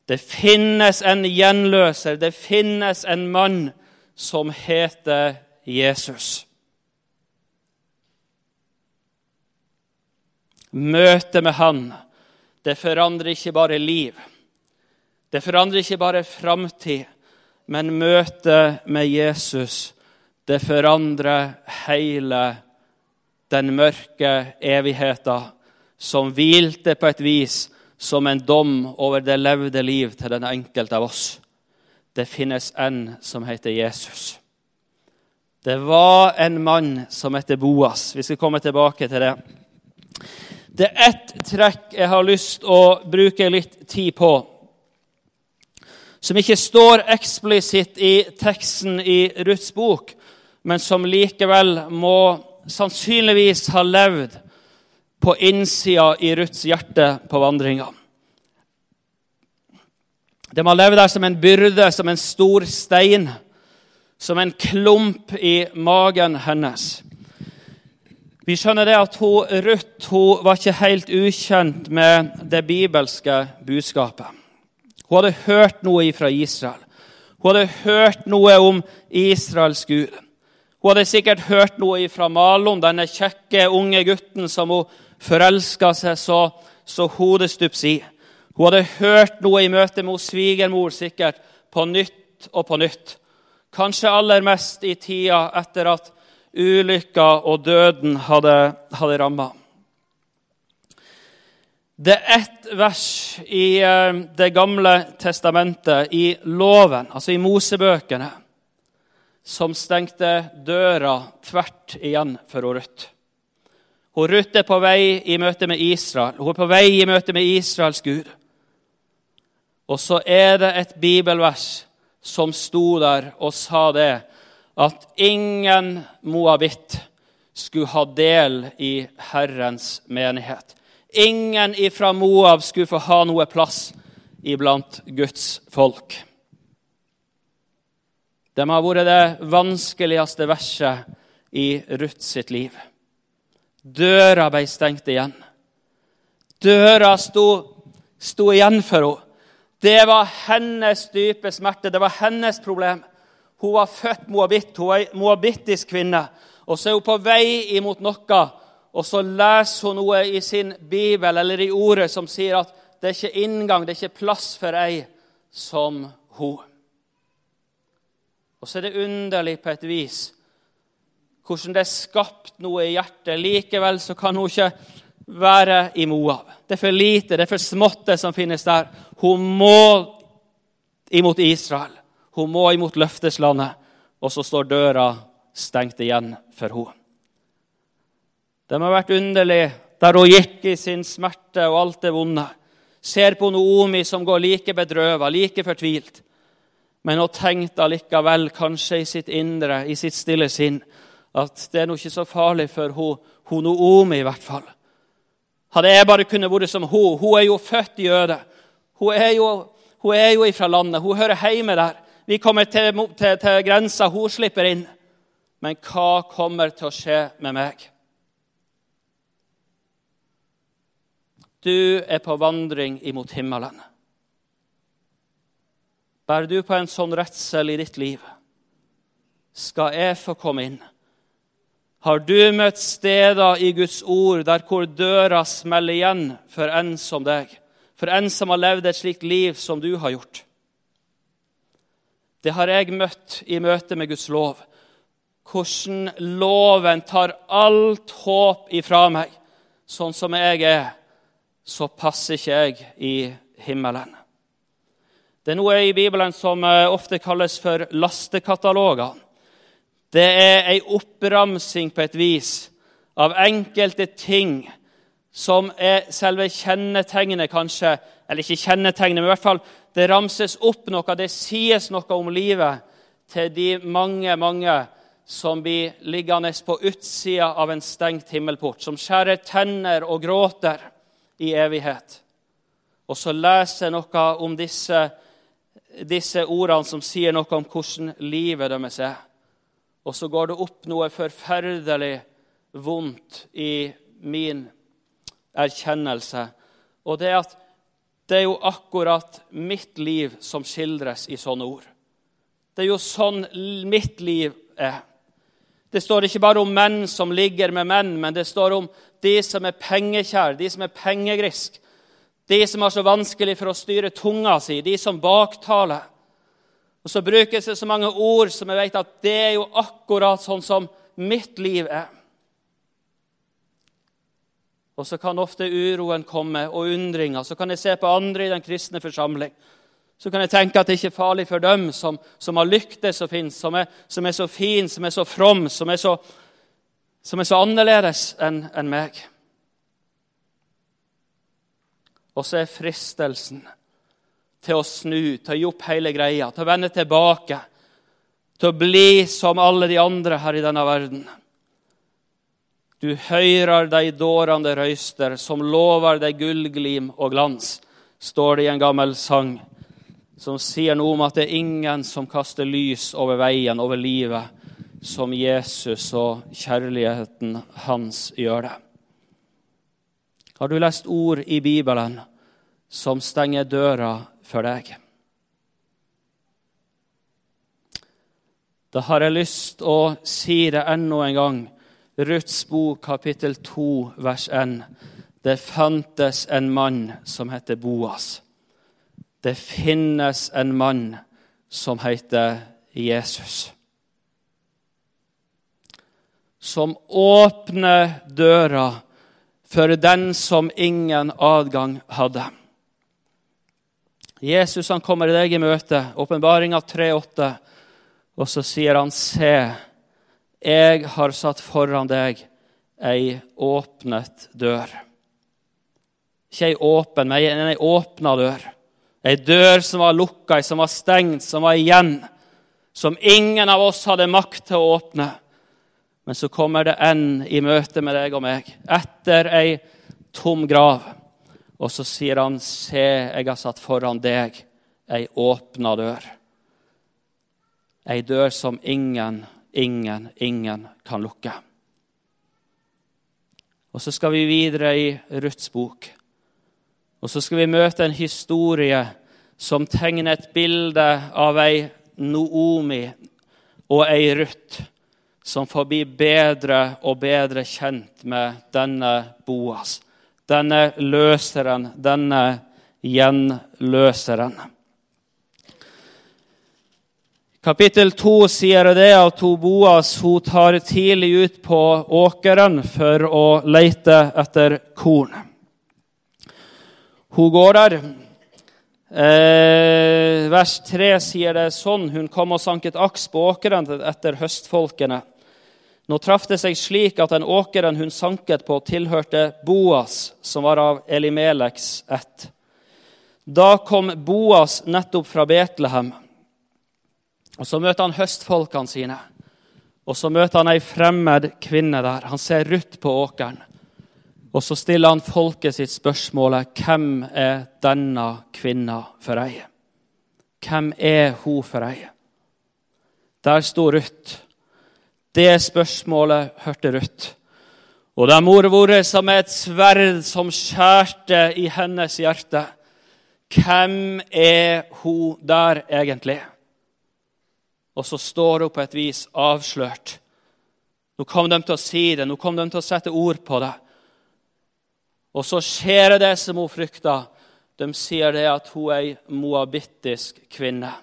S1: Det finnes en gjenløser. Det finnes en mann som heter Jesus. Møtet med han, det forandrer ikke bare liv. Det forandrer ikke bare framtid. Men møtet med Jesus, det forandrer hele den mørke evigheten som hvilte på et vis som en dom over det levde liv til den enkelte av oss. Det finnes en som heter Jesus. Det var en mann som heter Boas. Vi skal komme tilbake til det. Det er ett trekk jeg har lyst å bruke litt tid på som ikke står eksplisitt i teksten i Ruths bok, men som likevel må sannsynligvis ha levd på innsida i Ruths hjerte på vandringa. Det må levd der som en byrde, som en stor stein, som en klump i magen hennes. Vi skjønner det at hun, Ruth hun var ikke helt ukjent med det bibelske budskapet. Hun hadde hørt noe fra Israel. Hun hadde hørt noe om Israels Gud. Hun hadde sikkert hørt noe fra Malon, denne kjekke, unge gutten som hun forelska seg så, så hodestups i. Hun hadde hørt noe i møte med svigermor, sikkert på nytt og på nytt. Kanskje aller mest i tida etter at ulykka og døden hadde, hadde ramma. Det er ett vers i eh, Det gamle testamentet, i loven, altså i Mosebøkene, som stengte døra tvert igjen for Ruth. Hun Ruth er på vei i møte med Israel. Hun er på vei i møte med Israels Gud. Og så er det et bibelvers som sto der og sa det, at ingen moabitt skulle ha del i Herrens menighet. Ingen ifra Moab skulle få ha noe plass iblant Guds folk. Det må ha vært det vanskeligste verset i Ruth sitt liv. Døra ble stengt igjen. Døra sto, sto igjen for henne. Det var hennes dype smerte, det var hennes problem. Hun var født moabitt, hun var ei moabittisk kvinne. Og så er hun på vei imot noe, og så leser hun noe i sin bibel eller i ordet som sier at det er ikke inngang, det er ikke plass for ei som hun. Og så er det underlig på et vis hvordan det er skapt noe i hjertet. Likevel så kan hun ikke være i Moab. Det er for lite, det er for smått, det som finnes der. Hun må imot Israel. Hun må imot løfteslandet. Og så står døra stengt igjen for henne. Det må ha vært underlig der hun gikk i sin smerte og alt det vonde. Ser på Noomi som går like bedrøva, like fortvilt. Men hun tenkte allikevel, kanskje i sitt indre, i sitt stille sinn, at det er nå ikke så farlig for hun Noomi i hvert fall. Hadde jeg bare kunnet vært som hun Hun er jo født jøde. Hun er jo, hun er jo ifra landet. Hun hører hjemme der. Vi kommer til, til, til grensa. Hun slipper inn. Men hva kommer til å skje med meg? Du er på vandring imot himmelen. Bærer du på en sånn redsel i ditt liv? Skal jeg få komme inn? Har du møtt steder i Guds ord der hvor døra smeller igjen for en som deg, for en som har levd et slikt liv som du har gjort? Det har jeg møtt i møte med Guds lov. Hvordan loven tar alt håp ifra meg. Sånn som jeg er, så passer ikke jeg i himmelen. Det er noe i Bibelen som eh, ofte kalles for lastekataloger. Det er ei oppramsing på et vis av enkelte ting som er selve kjennetegnet, kanskje. Eller ikke kjennetegnet, men i hvert fall det ramses opp noe, det sies noe om livet til de mange, mange som blir liggende på utsida av en stengt himmelport, som skjærer tenner og gråter i evighet. Og så leser jeg noe om disse, disse ordene som sier noe om hvordan livet deres er. Og så går det opp noe forferdelig vondt i min erkjennelse. Og det er at det er jo akkurat mitt liv som skildres i sånne ord. Det er jo sånn mitt liv er. Det står ikke bare om menn som ligger med menn, men det står om de som er pengekjær, de som er pengegrisk, de som har så vanskelig for å styre tunga si, de som baktaler. Og så brukes det så mange ord som jeg vet at det er jo akkurat sånn som mitt liv er. Og så kan ofte uroen komme, og undringer. Så kan jeg se på andre i den kristne forsamling. Så kan jeg tenke at det ikke er farlig for dem som, som har lyktes og fins, som, som, er så fin, som er så from, som er så, som er så annerledes enn en meg. Og så er fristelsen til å snu, til å gi opp hele greia, til å vende tilbake, til å bli som alle de andre her i denne verden. Du høyrer de dårende røyster som lover deg gullglim og glans, står det i en gammel sang som sier noe om at det er ingen som kaster lys over veien, over livet, som Jesus og kjærligheten hans gjør det. Har du lest ord i Bibelen som stenger døra for deg? da har jeg lyst å si det enda en gang. Ruths bok, kapittel 2, vers 1. Det fantes en mann som heter Boas. Det finnes en mann som heter Jesus. Som åpner døra for den som ingen adgang hadde. Jesus han kommer deg i møte, åpenbaringa 3,8, og så sier han, se, jeg har satt foran deg ei åpnet dør. Ikke ei åpen, men ei åpna dør. Ei dør som var lukka, som var stengt, som var igjen. Som ingen av oss hadde makt til å åpne. Men så kommer det en i møte med deg og meg, etter ei tom grav. Og så sier han, 'Se, jeg har satt foran deg ei åpna dør.' Ei dør som ingen, ingen, ingen kan lukke. Og så skal vi videre i Ruths bok. Og så skal vi møte en historie som tegner et bilde av ei Noomi og ei Ruth som får bli bedre og bedre kjent med denne Boas, denne løseren, denne gjenløseren. Kapittel 2 sier det at Boas hun tar tidlig ut på åkeren for å lete etter korn. Hun går der. Eh, vers 3 sier det sånn Hun kom og sanket aks på åkeren etter høstfolkene. Nå traff det seg slik at den åkeren hun sanket på, tilhørte Boas, som var av Elimeleks ett. Da kom Boas nettopp fra Betlehem. Og Så møter han høstfolkene sine. Og så møter han ei fremmed kvinne der. Han ser Ruth på åkeren. Og så stiller han folket sitt spørsmålet hvem er denne kvinna for ei? Hvem er hun for ei? Der sto Ruth. Det spørsmålet hørte Ruth. Og det må vært som er et sverd som skjærte i hennes hjerte. Hvem er hun der egentlig? Og så står hun på et vis avslørt. Nå kom de til å si det, nå kom de til å sette ord på det. Og så skjer det som hun frykta. De sier det at hun er ei moabittisk kvinne.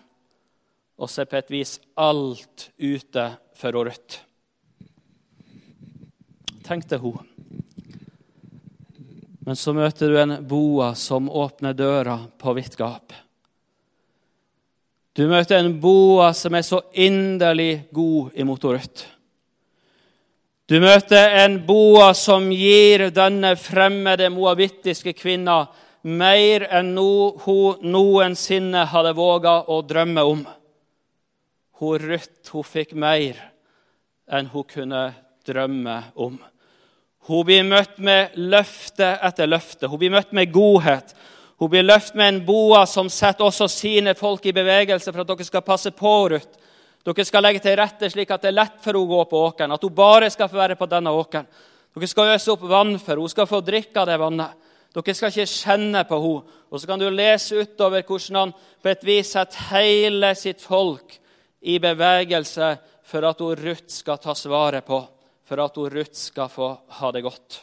S1: Og så er på et vis alt ute for Ruth. Tenkte hun. Men så møter du en boa som åpner døra på vidt gap. Du møter en boa som er så inderlig god imot Ruth. Du møter en boa som gir denne fremmede moabittiske kvinna mer enn no, hun noensinne hadde våga å drømme om. Hun Ruth hun fikk mer enn hun kunne drømme om. Hun blir møtt med løfte etter løfte. Hun blir møtt med godhet. Hun blir løftet med en boa som setter også sine folk i bevegelse for at dere skal passe på Ruth. Dere skal legge til rette slik at det er lett for henne å gå på åkeren, at hun bare skal få være på denne åkeren. Dere skal øse opp vann for henne, hun skal få drikke av det vannet. Dere skal ikke kjenne på henne. Og så kan du lese utover hvordan han på et vis setter hele sitt folk i bevegelse for at hun Ruth skal tas vare på, for at hun Ruth skal få ha det godt.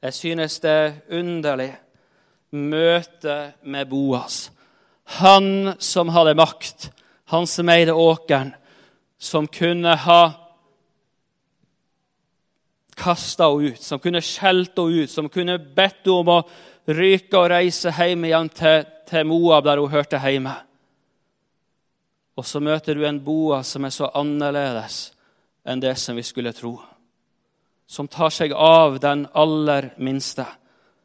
S1: Jeg synes det er underlig møte med Boas. Han som hadde makt, han som eide åkeren, som kunne ha kasta henne ut, som kunne skjelt henne ut, som kunne bedt henne om å ryke og reise hjem igjen til, til Moab, der hun hørte hjemme. Og så møter du en Boa som er så annerledes enn det som vi skulle tro. Som tar seg av den aller minste.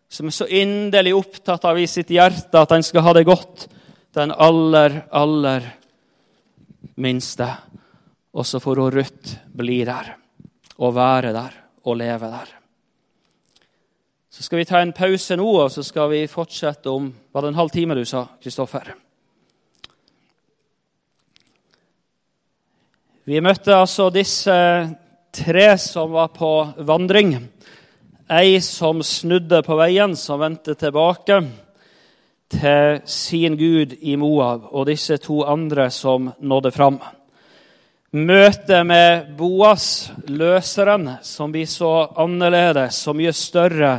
S1: Som er så inderlig opptatt av i sitt hjerte at den skal ha det godt den aller, aller minste. Og så får hun Ruth bli der og være der og leve der. Så skal vi ta en pause nå, og så skal vi fortsette om Var det en halv time du sa, Kristoffer? Vi møtte altså disse tre som var på vandring. Ei som snudde på veien, som vendte tilbake til sin gud i Moab og disse to andre som nådde fram. Møtet med Boas, løseren, som blir så annerledes, så mye større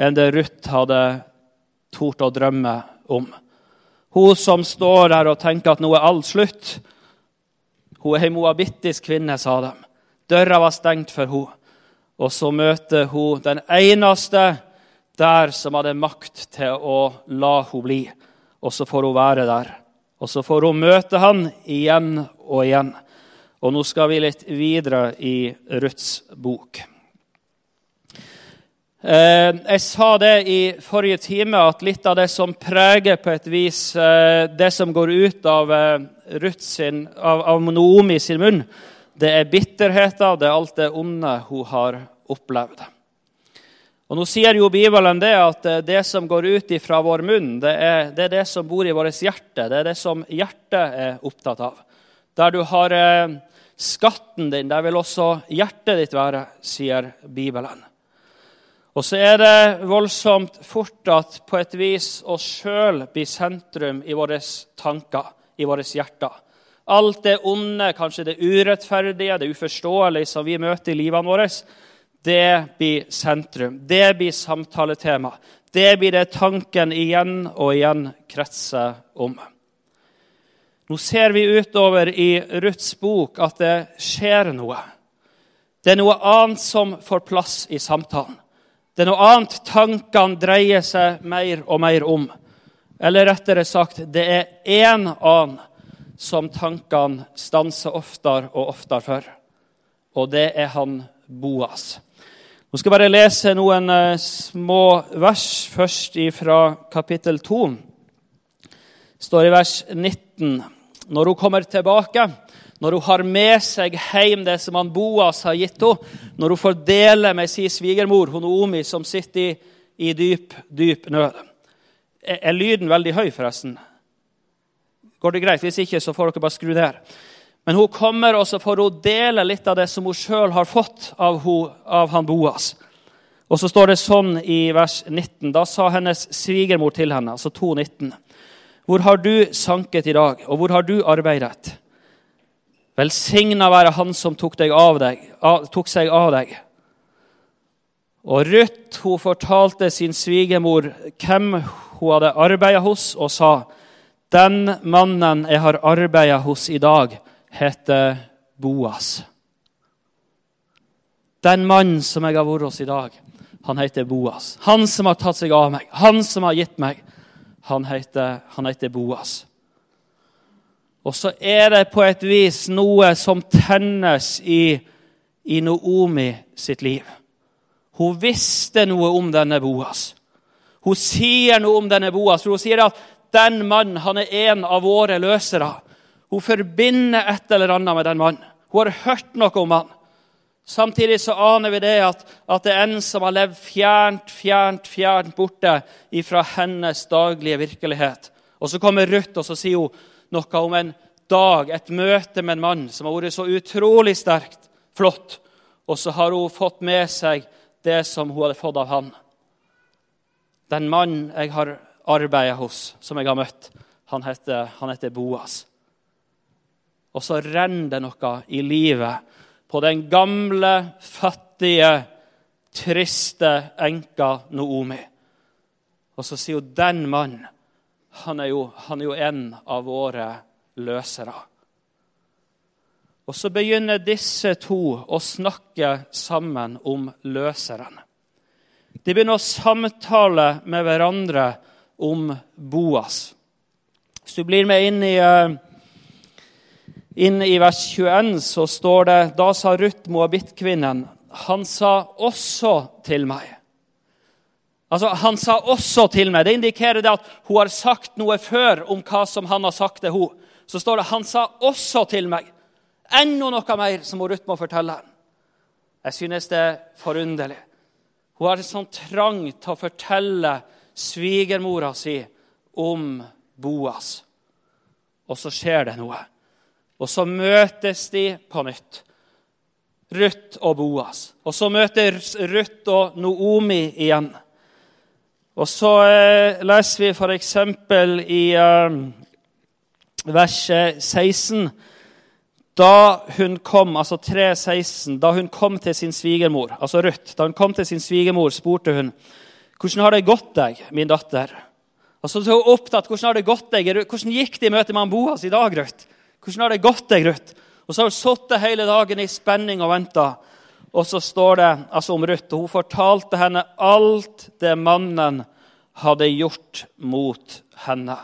S1: enn det Ruth hadde tort å drømme om. Hun som står der og tenker at nå er alt slutt. Hun er ei moabittisk kvinne, sa de. Døra var stengt for henne. Og så møter hun den eneste der som hadde makt til å la henne bli. Og så får hun være der. Og så får hun møte han igjen og igjen. Og nå skal vi litt videre i Ruths bok. Eh, jeg sa det i forrige time, at litt av det som preger på et vis eh, det som går ut av, eh, sin, av, av Noomi sin munn, det er bitterheten, det er alt det onde hun har opplevd. Og Nå sier jo Bibelen det at det som går ut fra vår munn, det er, det er, det som bor i vårt hjerte. Det er det som hjertet er opptatt av. Der du har skatten din, der vil også hjertet ditt være, sier Bibelen. Og så er det voldsomt fort at på et vis oss sjøl blir sentrum i våre tanker, i våre hjerter. Alt det onde, kanskje det urettferdige, det uforståelige som vi møter i livene våre, det blir sentrum. Det blir samtaletema. Det blir det tanken igjen og igjen kretser om. Nå ser vi utover i Ruths bok at det skjer noe. Det er noe annet som får plass i samtalen. Det er noe annet tankene dreier seg mer og mer om. Eller rettere sagt, det er én annen som tankene stanser oftere og oftere for. Og det er han Boas. Nå skal jeg bare lese noen eh, små vers først fra kapittel 2. Det står i vers 19. Når hun kommer tilbake når hun har med seg hjem det som han Boas har gitt henne, når hun får dele med sin svigermor, Naomi, som sitter i, i dyp, dyp nød. Er, lyden veldig høy, forresten? Går det greit? Hvis ikke, så får dere bare skru der. Men hun kommer, og så får hun dele litt av det som hun sjøl har fått av, hun, av han Boas. Og så står det sånn i vers 19. Da sa hennes svigermor til henne, altså 2.19.: Hvor har du sanket i dag, og hvor har du arbeidet? Velsigna være Han som tok, deg, tok, seg av deg. Og Ruth hun fortalte sin svigermor hvem hun hadde arbeidet hos, og sa den mannen jeg har arbeidet hos i dag, heter Boas. Den mannen som jeg har vært hos i dag, han heter Boas. Han som har tatt seg av meg, han som har gitt meg, han heter, han heter Boas. Og så er det på et vis noe som tennes i, i Noomi sitt liv. Hun visste noe om denne Boas. Hun sier noe om denne Boas, hun sier at den mannen han er en av våre løsere. Hun forbinder et eller annet med den mannen. Hun har hørt noe om han. Samtidig så aner vi det at, at det er en som har levd fjernt, fjernt, fjernt borte fra hennes daglige virkelighet. Og Så kommer Ruth og så sier hun, noe om en dag, et møte med en mann som har vært så utrolig sterkt, flott. Og så har hun fått med seg det som hun hadde fått av han. Den mannen jeg har arbeidet hos, som jeg har møtt, han heter, han heter Boas. Og så renner det noe i livet på den gamle, fattige, triste enka Noomi. Og så sier hun den mannen han er, jo, han er jo en av våre løsere. Og så begynner disse to å snakke sammen om løseren. De begynner å samtale med hverandre om Boas. Hvis du blir med inn i, eh, inn i vers 21, så står det Da sa Ruth, moabittkvinnen, han sa også til meg Altså, Han sa også til meg. Det indikerer det at hun har sagt noe før om hva som han har sagt til henne. Så står det han sa også til meg. Enda noe mer som Ruth må fortelle. Jeg synes det er forunderlig. Hun har en sånn trang til å fortelle svigermora si om Boas. Og så skjer det noe. Og så møtes de på nytt. Ruth og Boas. Og så møtes Ruth og Noomi igjen. Og så eh, leser vi f.eks. i eh, verset 16 Da hun kom, altså 3.16, da hun kom til sin svigermor, altså Ruth, da hun kom til sin svigermor, spurte hun hvordan har det gått deg, min datter? Og så tok hun opptatt, hvordan har det gått deg? Hvordan gikk det i møte med Boas i dag, Ruth? Hvordan har det gått deg, Ruth? Og så har hun sittet hele dagen i spenning og venta. Og så står det altså om Ruth, og hun fortalte henne alt det mannen hadde gjort mot henne.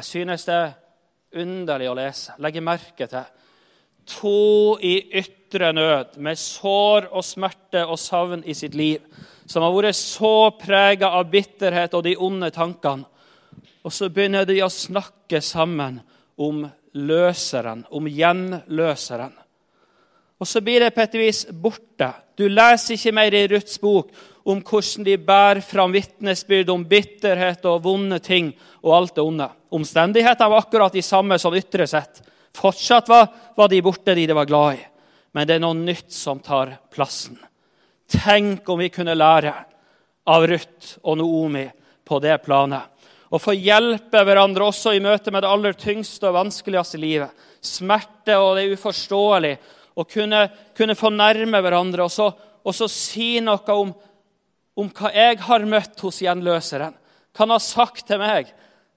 S1: Jeg synes det er underlig å lese. Legge merke til. To i ytre nød, med sår og smerte og savn i sitt liv, som har vært så prega av bitterhet og de onde tankene. Og så begynner de å snakke sammen om løseren, om gjenløseren. Og så blir det på et vis borte. Du leser ikke mer i Ruths bok om hvordan de bærer fram vitnesbyrd om bitterhet og vonde ting og alt det onde. Omstendighetene var akkurat de samme som ytre sett. Fortsatt var, var de borte, de de var glad i. Men det er noe nytt som tar plassen. Tenk om vi kunne lære av Ruth og Noomi på det planet. Og få hjelpe hverandre også i møte med det aller tyngste og vanskeligste i livet. Smerte og det uforståelige. Og kunne, kunne nærme hverandre og så, og så si noe om om hva jeg har møtt hos gjenløseren, hva han har sagt til meg,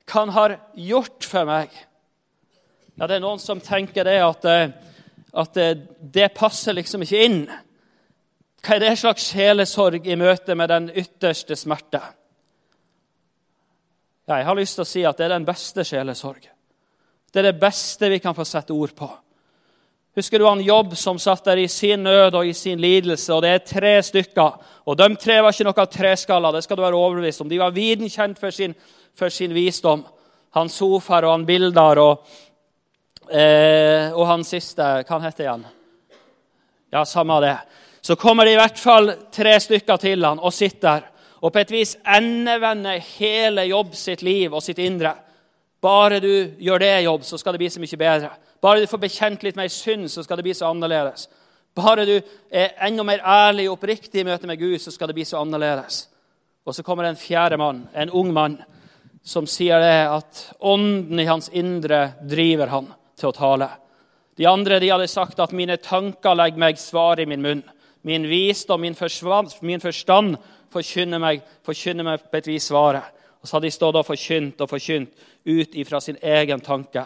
S1: hva han har gjort for meg. Ja, Det er noen som tenker det at, eh, at det, det passer liksom ikke inn. Hva er det slags sjelesorg i møte med den ytterste smerte? Ja, jeg har lyst til å si at det er den beste sjelesorg. Det er det beste vi kan få sette ord på. Husker du han Jobb som satt der i sin nød og i sin lidelse? og Det er tre stykker. og De tre var ikke noe treskaller, det skal du være overbevist om. De var viden kjent for sin, for sin visdom. Han Sofar og han Bildar og, eh, og han siste Hva han heter igjen? Ja, samme det. Så kommer det i hvert fall tre stykker til han og sitter der. Og på et vis endevender hele Jobb sitt liv og sitt indre. Bare du gjør det, Jobb, så skal det bli så mye bedre. Bare du får bekjent litt mer synd, så skal det bli så annerledes. Bare du er enda mer ærlig og oppriktig i møte med Gud, så skal det bli så annerledes. Og så kommer det en fjerde mann, en ung mann, som sier det at ånden i hans indre driver han til å tale. De andre de hadde sagt at 'mine tanker legger meg svar i min munn'. Min visdom, min, min forstand forkynner meg, forkynner meg på et vis svaret. Og så hadde de stått og forkynt og forkynt ut ifra sin egen tanke.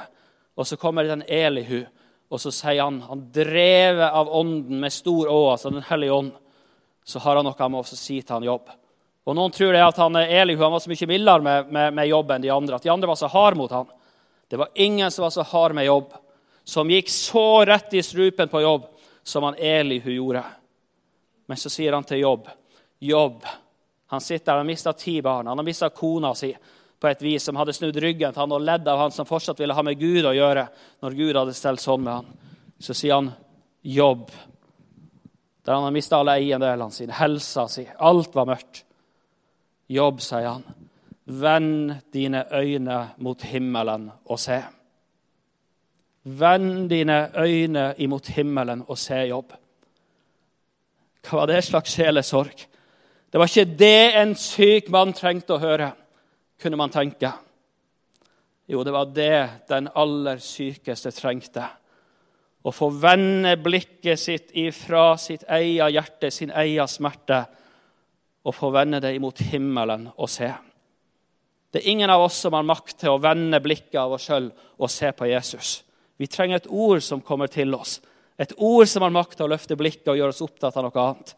S1: Og så kommer den Elihu, og så sier han han drevet av ånden med stor Å, altså Den hellige ånd. Så har han noe han må si til han jobb. Og Noen tror det at han, Elihu han var så mye mildere med, med, med jobb enn de andre. At de andre var så harde mot han. Det var ingen som var så hard med jobb, som gikk så rett i strupen på jobb som han Elihu gjorde. Men så sier han til jobb, jobb Han sitter der, han har mista ti barn, han har mista kona si på et vis som hadde snudd ryggen til han og ledd av han som fortsatt ville ha med Gud å gjøre når Gud hadde stelt sånn med han. Så sier han jobb. Der han har mista alle eiendelene sine, helsa si. Alt var mørkt. Jobb, sier han. Vend dine øyne mot himmelen og se. Vend dine øyne imot himmelen og se jobb. Hva var det slags sjelesorg? Det var ikke det en syk mann trengte å høre kunne man tenke. Jo, det var det den aller sykeste trengte. Å få vende blikket sitt ifra sitt eget hjerte, sin egen smerte, og få vende det imot himmelen og se. Det er ingen av oss som har makt til å vende blikket av oss sjøl og se på Jesus. Vi trenger et ord som kommer til oss. Et ord som har makt til å løfte blikket og gjøre oss opptatt av noe annet.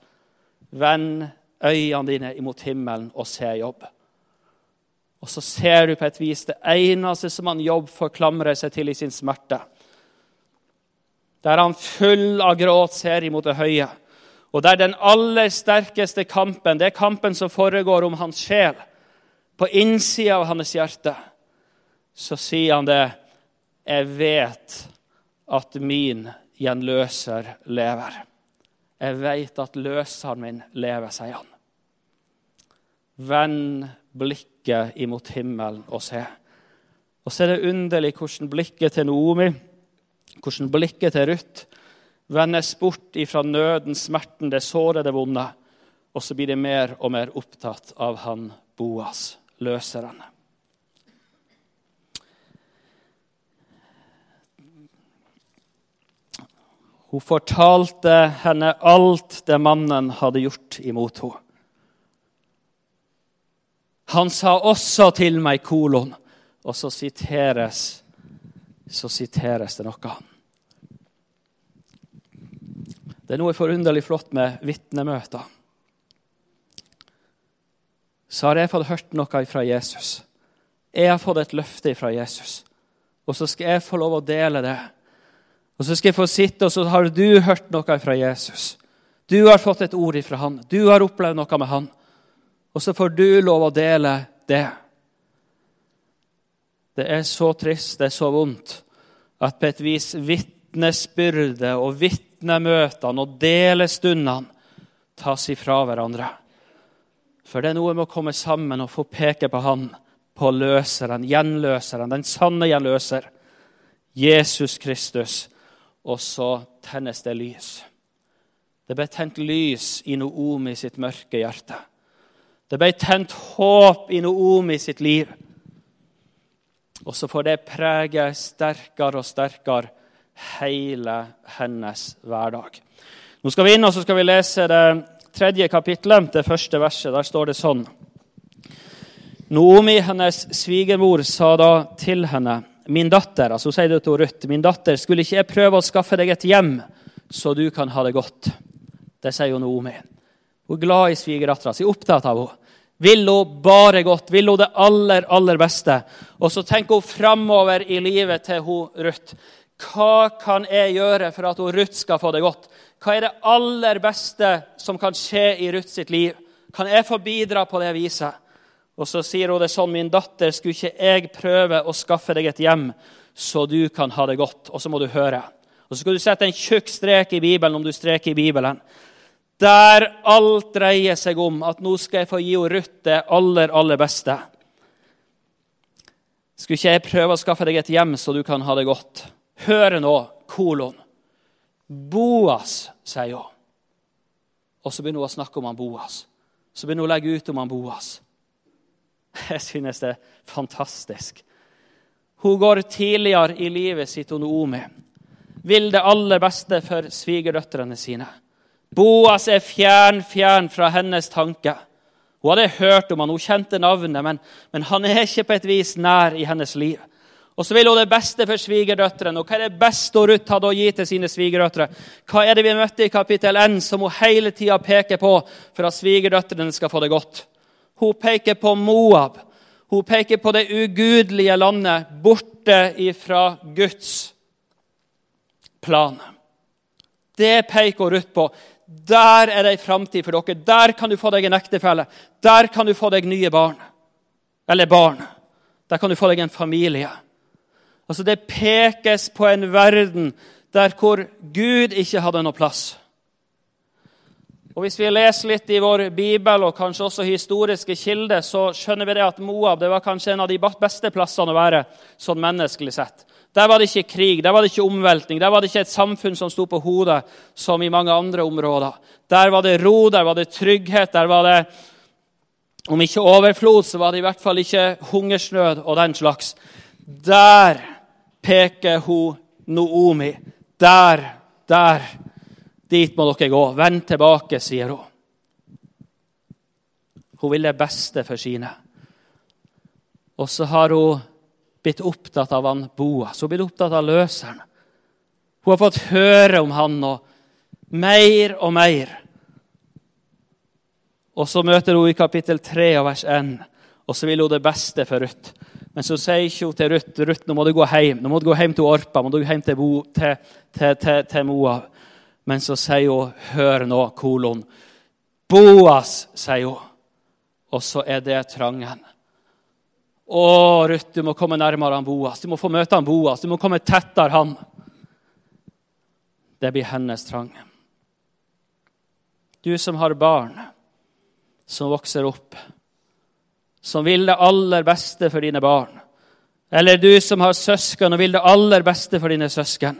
S1: Vend øynene dine imot himmelen og se jobb. Og så ser du på et vis det eneste som han Jobb forklamrer klamre seg til i sin smerte. Der han full av gråt ser imot det høye. Og der den aller sterkeste kampen, det er kampen som foregår om hans sjel, på innsida av hans hjerte, så sier han det Jeg vet at min gjenløser lever. Jeg vet at løseren min lever, sier han. Vend blikket imot himmelen og se. Og så er det underlig hvordan blikket til Noomi, hvordan blikket til Ruth vendes bort ifra nøden, smerten, det såret, det vonde, Og så blir de mer og mer opptatt av han Boas, løseren. Hun fortalte henne alt det mannen hadde gjort imot henne. Han sa også til meg, kolon. Og så siteres, så siteres det noe. Det er noe forunderlig flott med vitnemøter. Så har jeg fått hørt noe fra Jesus. Jeg har fått et løfte fra Jesus. Og så skal jeg få lov å dele det. Og så skal jeg få sitte, og så har du hørt noe fra Jesus. Du har fått et ord fra han. Du har opplevd noe med han. Og så får du lov å dele det. Det er så trist, det er så vondt, at på et vis vitnesbyrdet og vitnemøtene og delestundene tas ifra hverandre. For det er noe med å komme sammen og få peke på Han, på løseren, gjenløseren, den sanne gjenløser, Jesus Kristus. Og så tennes det lys. Det ble tent lys i Noomi sitt mørke hjerte. Det ble tent håp i Noomi sitt liv. Og så får det prege sterkere og sterkere hele hennes hverdag. Nå skal vi inn og så skal vi lese det tredje kapittelet, det første verset. Der står det sånn. Noomi, hennes svigermor, sa da til henne, min datter, altså hun sier det til Ruth, min datter, skulle ikke jeg prøve å skaffe deg et hjem, så du kan ha det godt? Det sier jo Noomi. Hun er glad i svigerdattera si, opptatt av henne. Vil hun bare godt, vil hun det aller, aller beste? Og så tenker hun framover i livet til hun Ruth. Hva kan jeg gjøre for at hun Ruth skal få det godt? Hva er det aller beste som kan skje i Ruth sitt liv? Kan jeg få bidra på det viset? Og så sier hun det sånn, min datter, skulle ikke jeg prøve å skaffe deg et hjem, så du kan ha det godt? Og så må du høre. Og så skal du sette en tjukk strek i Bibelen om du streker i Bibelen der alt dreier seg om at nå skal jeg få gi Ruth det aller, aller beste. Skulle ikke jeg prøve å skaffe deg et hjem så du kan ha det godt? Hør nå, kolon. Boas, sier hun. Og så begynner hun å snakke om han Boas. Så begynner hun å legge ut om han Boas. Jeg synes det er fantastisk. Hun går tidligere i livet sitt Noomi. Vil det aller beste for svigerdøtrene sine. Boas er fjern, fjern fra hennes tanke. Hun hadde hørt om han, hun kjente navnet, men, men, han er ikke på et vis nær i hennes liv. Og så vil hun det beste for svigerdøtrene. Og hva er det beste Ruth hadde å gi til sine svigerdøtre? Hva er det vi møtte i kapittel 1, som hun hele tida peker på for at svigerdøtrene skal få det godt? Hun peker på Moab. Hun peker på det ugudelige landet borte ifra Guds plan. Det peker Ruth på. Der er det ei framtid for dere. Der kan du få deg en ektefelle. Der kan du få deg nye barn. Eller barn. Der kan du få deg en familie. Altså Det pekes på en verden der hvor Gud ikke hadde noe plass. Og Hvis vi leser litt i vår bibel og kanskje også historiske kilder, så skjønner vi det at Moab det var kanskje en av de beste plassene å være sånn menneskelig sett. Der var det ikke krig, der var det ikke omveltning, der var det ikke et samfunn som sto på hodet som i mange andre områder. Der var det ro, der var det trygghet, der var det Om ikke overflod, så var det i hvert fall ikke hungersnød og den slags. Der peker hun Noomi. Der, der. Dit må dere gå. Vend tilbake, sier hun. Hun vil det beste for sine. Og så har hun blitt opptatt av han Boas. Hun har blitt opptatt av løseren. Hun har fått høre om han og mer og mer. Og så møter hun i kapittel 3 og vers 1, og så vil hun det beste for Ruth. Men så sier ikke hun til Ruth Ruth, nå må du gå hjem Nå må du gå hjem til Orpa, må du gå hjem til, Bo, til, til, til Moab. Men så sier hun, hør nå, kolon. Boas, sier hun. Og så er det trangen. Å, Ruth, du må komme nærmere han Boas. Du må få møte han Boas. Du må komme tettere han. Det blir hennes trang. Du som har barn som vokser opp, som vil det aller beste for dine barn. Eller du som har søsken og vil det aller beste for dine søsken.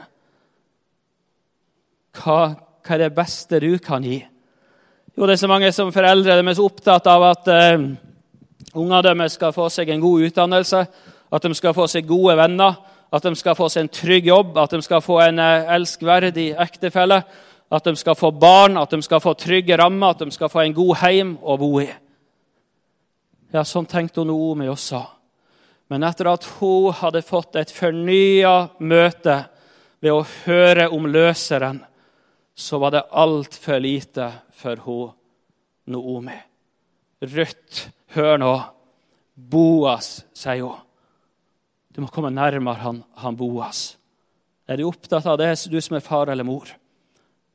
S1: Hva, hva er det beste du kan gi? Jo, det er så mange som foreldre de er så opptatt av at uh, ungene deres skal få seg en god utdannelse, at de skal få seg gode venner, at de skal få seg en trygg jobb, at de skal få en uh, elskverdig ektefelle, at de skal få barn, at de skal få trygge rammer, at de skal få en god heim å bo i. Ja, sånn tenkte hun Naomi også. Men etter at hun hadde fått et fornya møte ved å høre om løseren, så var det altfor lite for hun Noomi. Ruth, hør nå. Boas, sier hun. Du må komme nærmere han, han Boas. Er du opptatt av det, du som er far eller mor?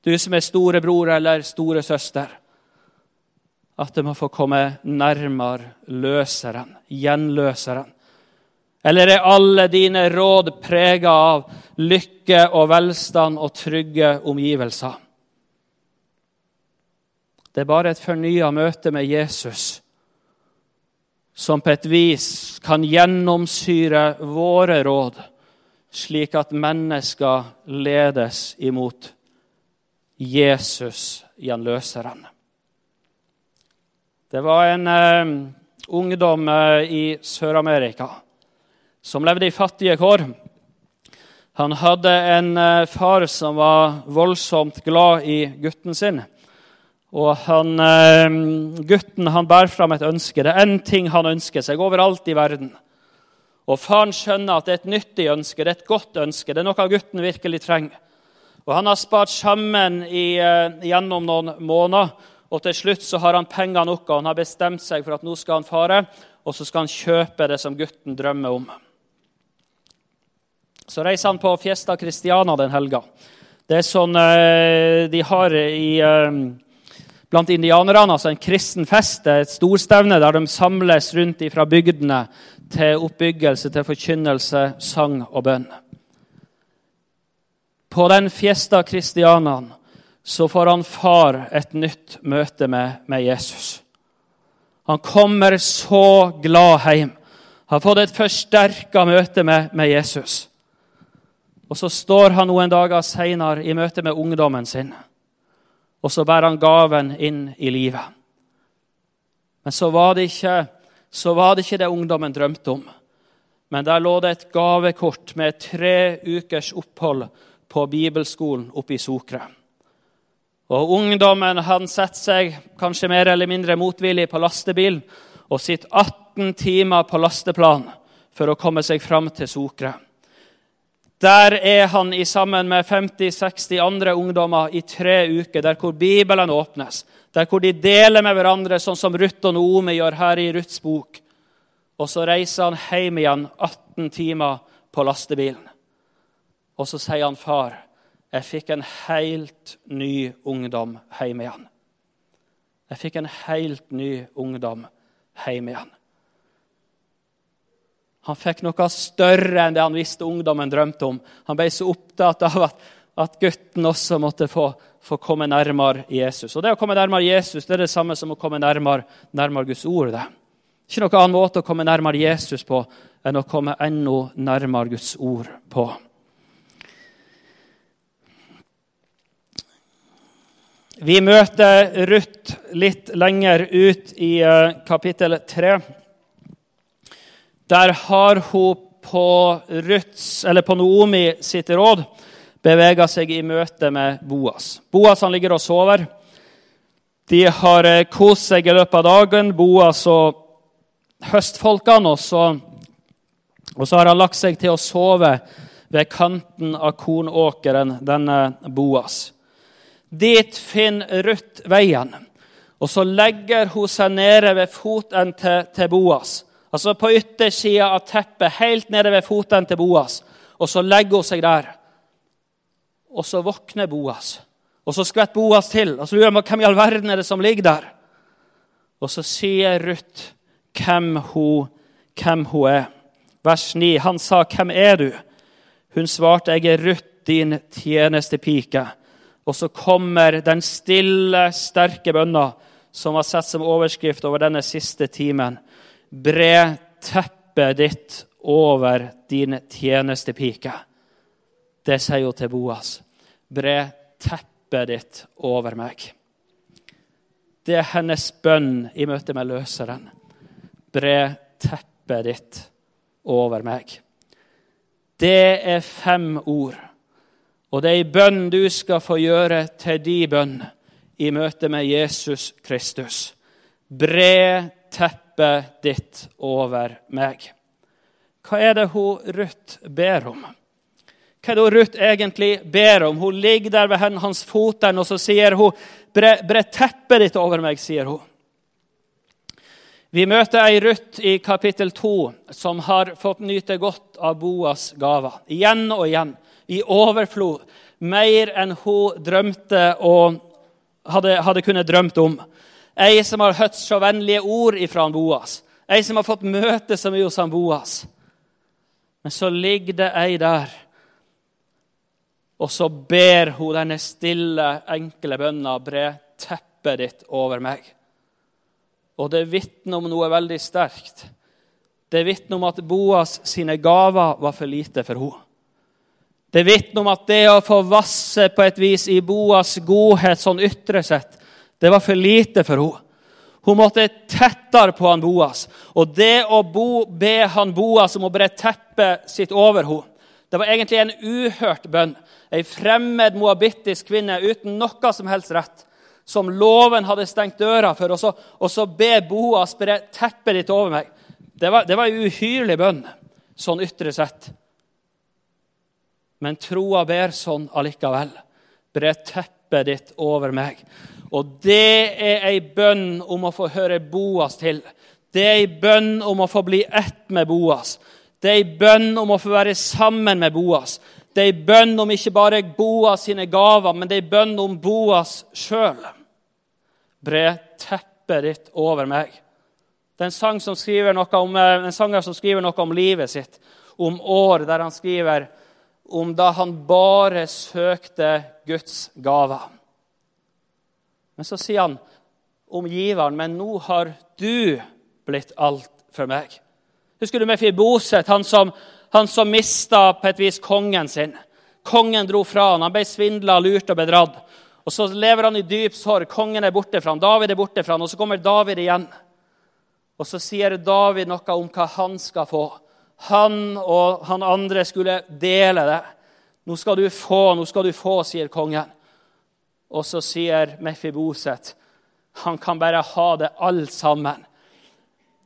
S1: Du som er storebror eller storesøster? At du må få komme nærmere løseren, gjenløseren. Eller er alle dine råd prega av lykke og velstand og trygge omgivelser? Det er bare et fornya møte med Jesus som på et vis kan gjennomsyre våre råd, slik at mennesker ledes imot Jesus, gjenløseren. Det var en eh, ungdom uh, i Sør-Amerika som levde i fattige kår. Han hadde en uh, far som var voldsomt glad i gutten sin. Og han, eh, Gutten han bærer fram et ønske. Det er én ting han ønsker seg overalt i verden. Og Faren skjønner at det er et nyttig ønske, det er et godt ønske. Det er noe gutten virkelig trenger. Og Han har spart sammen i, uh, gjennom noen måneder, og til slutt så har han penger nok. og Han har bestemt seg for at nå skal han fare, og så skal han kjøpe det som gutten drømmer om. Så reiser han på Fiesta Christiana den helga. Det er sånn uh, de har i uh, blant indianerne, altså en kristen fest, et storstevne der de samles rundt fra bygdene til oppbyggelse, til forkynnelse, sang og bønn. På den fiesta christianan så får han far et nytt møte med, med Jesus. Han kommer så glad hjem. Han Har fått et forsterka møte med, med Jesus. Og så står han noen dager seinere i møte med ungdommen sin og så bærer han gaven inn i livet. Men så var det ikke, var det, ikke det ungdommen drømte om. Men der lå det et gavekort med tre ukers opphold på bibelskolen oppe i Sokre. Og Ungdommen han setter seg kanskje mer eller mindre motvillig på lastebil og sitter 18 timer på lasteplan for å komme seg fram til Sokre. Der er han i sammen med 50-60 andre ungdommer i tre uker, der hvor Bibelen åpnes. Der hvor de deler med hverandre, sånn som Ruth og Noomi gjør her i Ruths bok. Og så reiser han hjem igjen 18 timer på lastebilen. Og så sier han, 'Far, jeg fikk en helt ny ungdom hjem igjen.' Jeg fikk en helt ny ungdom hjem igjen. Han fikk noe større enn det han visste ungdommen drømte om. Han ble så opptatt av at, at gutten også måtte få, få, komme nærmere Jesus. Og Det å komme nærmere Jesus det er det samme som å komme nærmere, nærmere Guds ord. det. Ikke noen annen måte å komme nærmere Jesus på enn å komme enda nærmere Guds ord på. Vi møter Ruth litt lenger ut i eh, kapittel 3. Der har hun på, Ruts, på Noomi sitt råd bevega seg i møte med Boas. Boas ligger og sover. De har eh, kost seg i løpet av dagen, Boas og høstfolkene. Og så, og så har han lagt seg til å sove ved kanten av kornåkeren, denne Boas. Dit finner Ruth veien, og så legger hun seg nede ved foten til, til Boas. Altså på yttersida av teppet, helt nede ved foten til Boas. Og så legger hun seg der. Og så våkner Boas. Og så skvetter Boas til. Og så lurer på hvem i all verden er det som ligger der. Og så sier Ruth hvem hun, hvem hun er. Vers 9. Han sa, 'Hvem er du?' Hun svarte, 'Jeg er Ruth, din tjenestepike.' Og så kommer den stille, sterke bønna som var sett som overskrift over denne siste timen. Bre teppet ditt over din tjenestepike. Det sier hun til Boas. Bre teppet ditt over meg. Det er hennes bønn i møte med løseren. Bre teppet ditt over meg. Det er fem ord. Og det er ei bønn du skal få gjøre til di bønn i møte med Jesus Kristus. Bre teppet ditt over meg. Hva er det hun Ruth ber om? Hva er det hun Ruth egentlig ber om? Hun ligger der ved hans fotern, og så sier hun, bre teppet ditt over meg', sier hun. Vi møter ei Ruth i kapittel 2 som har fått nyte godt av Boas gaver. Igjen og igjen, i overflod. Mer enn hun drømte og hadde, hadde kunnet drømt om. Ei som har hørt så vennlige ord ifra Boas. Ei som har fått møte så mye hos Boas. Men så ligger det ei der, og så ber hun denne stille, enkle bønna bre teppet ditt over meg. Og det vitner om noe veldig sterkt. Det vitner om at Boas sine gaver var for lite for henne. Det vitner om at det å få vasse på et vis i Boas godhet sånn ytre sett, det var for lite for henne. Hun måtte tettere på han Boas. Og det å bo, be han Boas om å bre teppet sitt over henne, det var egentlig en uhørt bønn. Ei fremmed moabittisk kvinne uten noe som helst rett, som loven hadde stengt døra for, og så, og så be Boas bre teppet ditt over meg. Det var, det var ei uhyrlig bønn, sånn ytre sett. Men troa ber sånn allikevel. Bre teppet ditt over meg. Og det er ei bønn om å få høre Boas til. Det er ei bønn om å få bli ett med Boas. Det er ei bønn om å få være sammen med Boas. Det er ei bønn om ikke bare Boas sine gaver, men det er ei bønn om Boas sjøl. Bre teppet ditt over meg. Det er en, sang som om, eh, en sanger som skriver noe om livet sitt, om år der han skriver om da han bare søkte Guds gaver. Men så sier han om giveren, men nå har du blitt alt for meg. Husker du Mefiboset, han som, han som mista på et vis kongen sin? Kongen dro fra han, han ble svindla, lurt og bedratt. Og Så lever han i dyp sorg. Kongen er borte fra han, David er borte fra han, og Så kommer David igjen. Og Så sier David noe om hva han skal få. Han og han andre skulle dele det. Nå skal du få, nå skal du få, sier kongen. Og så sier Mefiboset han kan bare ha det alt sammen.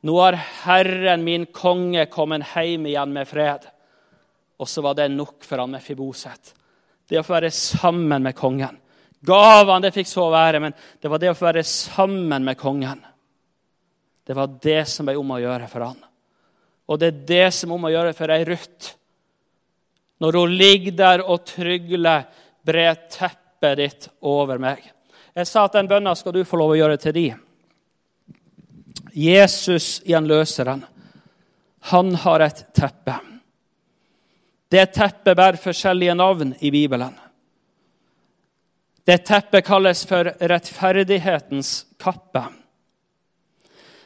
S1: Nå har Herren, min konge, kommet hjem igjen med fred. Og så var det nok for han Mefiboset. Det å få være sammen med kongen. Gavene det fikk så være, men det var det å få være sammen med kongen. Det var det som ble om å gjøre for han. Og det er det som er om å gjøre for ei Ruth. Når hun ligger der og trygler, brer teppet teppet ditt over meg. Jeg sa at den bønna skal du få lov å gjøre til de. Jesus gjenløseren, han har et teppe. Det teppet bærer forskjellige navn i Bibelen. Det teppet kalles for rettferdighetens kappe.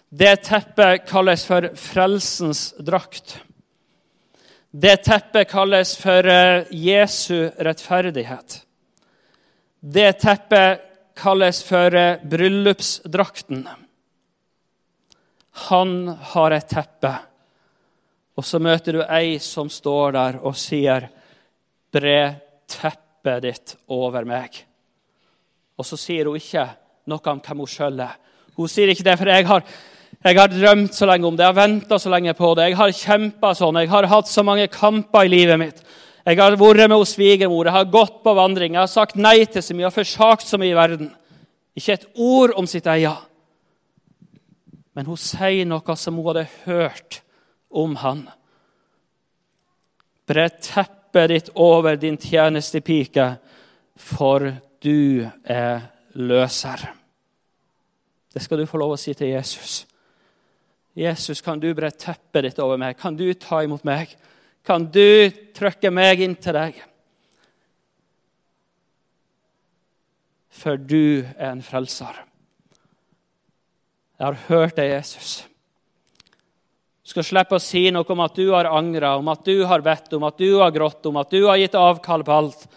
S1: Det teppet kalles for frelsens drakt. Det teppet kalles for eh, Jesu rettferdighet. Det teppet kalles for bryllupsdrakten. Han har et teppe. Og så møter du ei som står der og sier, 'Bre teppet ditt over meg.' Og så sier hun ikke noe om hvem hun sjøl er. Hun sier ikke det, for jeg har, jeg har drømt så lenge om det, jeg har venta så lenge på det, jeg har kjempa sånn, jeg har hatt så mange kamper i livet mitt. Jeg har vært med hos svigermor, jeg har gått på vandring, jeg har sagt nei til så mye jeg har forsagt så mye i verden. Ikke et ord om sitt eie. Men hun sier noe som hun hadde hørt om han. Bre teppet ditt over din tjenestepike, for du er løser. Det skal du få lov å si til Jesus. Jesus, kan du bre teppet ditt over meg? Kan du ta imot meg? Kan du trykke meg inn til deg. For du er en frelser. Jeg har hørt deg, Jesus. Du skal slippe å si noe om at du har angra, om at du har bedt, om at du har grått, om at du har gitt avkall på alt.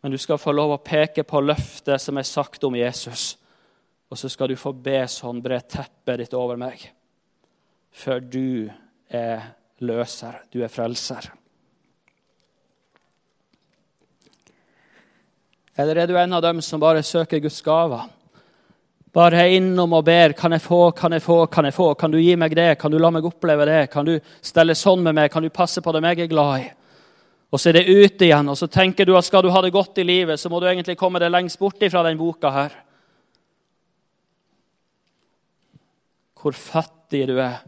S1: Men du skal få lov å peke på løftet som er sagt om Jesus. Og så skal du få be sånn, bre teppet ditt over meg. For du er løser, du er frelser. Eller er du en av dem som bare søker Guds gaver? Bare er innom og ber. Kan jeg få, kan jeg få, kan jeg få? Kan du gi meg det? Kan du la meg oppleve det? Kan du stelle sånn med meg? Kan du passe på det jeg er glad i? Og så er det ute igjen, og så tenker du at skal du ha det godt i livet, så må du egentlig komme deg lengst bort fra den boka her. Hvor fattig du er